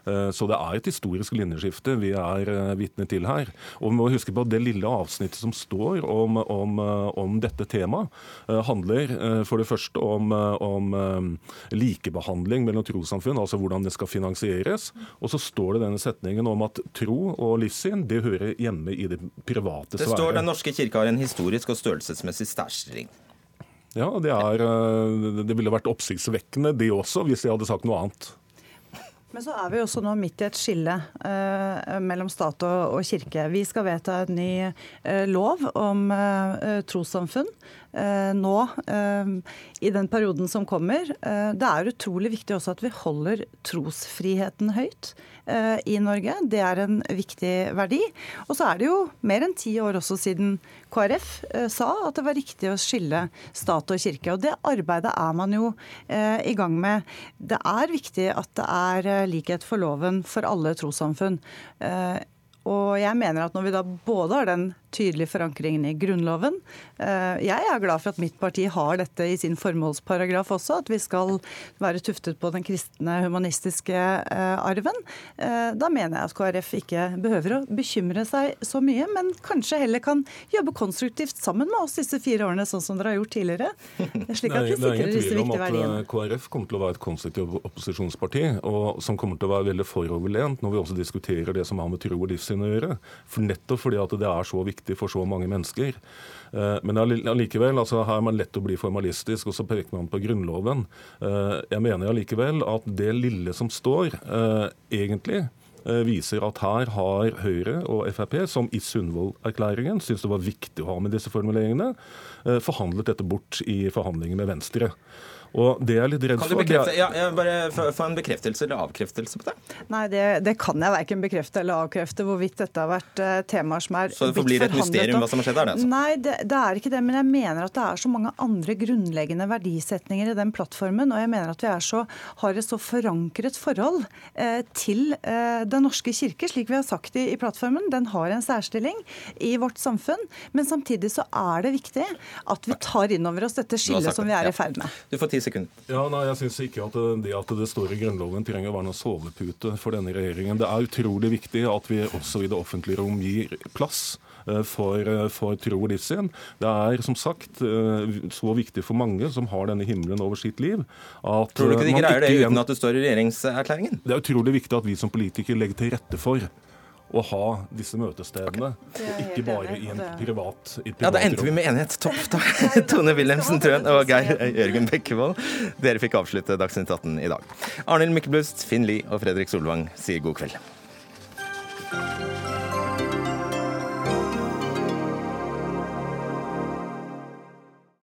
Speaker 13: Eh, så det er et historisk linjeskifte vi er eh, vitne til her. Og vi må huske på at Det lille avsnittet som står om, om, om dette temaet, handler for det første om, om likebehandling mellom trossamfunn, altså hvordan det skal finansieres. Og så står det denne setningen om at tro og livssyn det hører hjemme i det private
Speaker 1: sfære. Det står Den norske kirke har en historisk og størrelsesmessig særstilling.
Speaker 13: Ja, det, er, eh, det ville vært oppsiktsvekkende det også, hvis jeg hadde sagt noe annet.
Speaker 14: Men så er vi også nå midt i et skille eh, mellom stat og, og, kirke. Vi skal vedta en ny eh, lov om eh, trossamfunn nå eh, i den perioden som kommer. det er utrolig viktig også at vi holder trosfriheten høyt. Eh, i Norge. Det er en viktig verdi. Og så er det jo mer enn ti år også siden KrF eh, sa at det var riktig å skille stat og kirke. Og det arbeidet er man jo eh, i gang med. Det er viktig at det er likhet for loven for alle trossamfunn. Og jeg mener at når vi da både har den tydelige forankringen i Grunnloven eh, Jeg er glad for at mitt parti har dette i sin formålsparagraf også, at vi skal være tuftet på den kristne, humanistiske eh, arven. Eh, da mener jeg at KrF ikke behøver å bekymre seg så mye, men kanskje heller kan jobbe konstruktivt sammen med oss disse fire årene, sånn som dere har gjort tidligere. Slik at vi sikrer disse viktige verdiene.
Speaker 13: KrF kommer til å være et konstruktivt opposisjonsparti, og som kommer til å være veldig foroverlent når vi også diskuterer det som har med tro og livssyn å gjøre. For nettopp fordi at det er så viktig for så mange mennesker. Eh, men allikevel, altså her er man lett å bli formalistisk, og så peker man på Grunnloven. Eh, jeg mener allikevel at det lille som står, eh, egentlig viser at her har Høyre og Frp, som i Sundvold-erklæringen syntes det var viktig å ha med disse formuleringene, forhandlet dette bort i forhandlinger med Venstre. Og det er jeg litt redd
Speaker 1: kan du bekrefte, ja, jeg bare Få en bekreftelse eller avkreftelse på det?
Speaker 14: Nei, det, det kan jeg verken bekrefte eller avkrefte, hvorvidt dette har vært uh, temaer som er
Speaker 1: Så det forblir et mysterium hva som har skjedd her?
Speaker 14: Altså. Nei, det, det, er ikke det. Men jeg mener at det er så mange andre grunnleggende verdisetninger i den plattformen. Og jeg mener at vi så, har et så forankret forhold uh, til uh, Den norske kirke, slik vi har sagt i, i plattformen, den har en særstilling i vårt samfunn. Men samtidig så er det viktig at vi tar inn over oss dette skillet som vi er i ferd med.
Speaker 1: Du får ti sekunder.
Speaker 13: Ja, nei, Jeg syns ikke at det at det står i Grunnloven trenger å være noen sovepute for denne regjeringen. Det er utrolig viktig at vi også i det offentlige rom gir plass Eh, for, eh, for tro og livssyn. Det er som sagt eh, så viktig for mange som har denne himmelen over sitt liv.
Speaker 1: At Tror du ikke de greier det uten at det står i regjeringserklæringen?
Speaker 13: Det er utrolig viktig at vi som politikere legger til rette for å ha disse møtestedene, og ikke bare i en privat i
Speaker 1: Ja, Da endte vi med enighet. Topp. da. Tone Wilhelmsen Trøen og Geir Jørgen Bekkevold. Dere fikk avslutte Dagsnytt 18 i dag. Arnhild Myklebust, Finn Lie og Fredrik Solvang sier god kveld.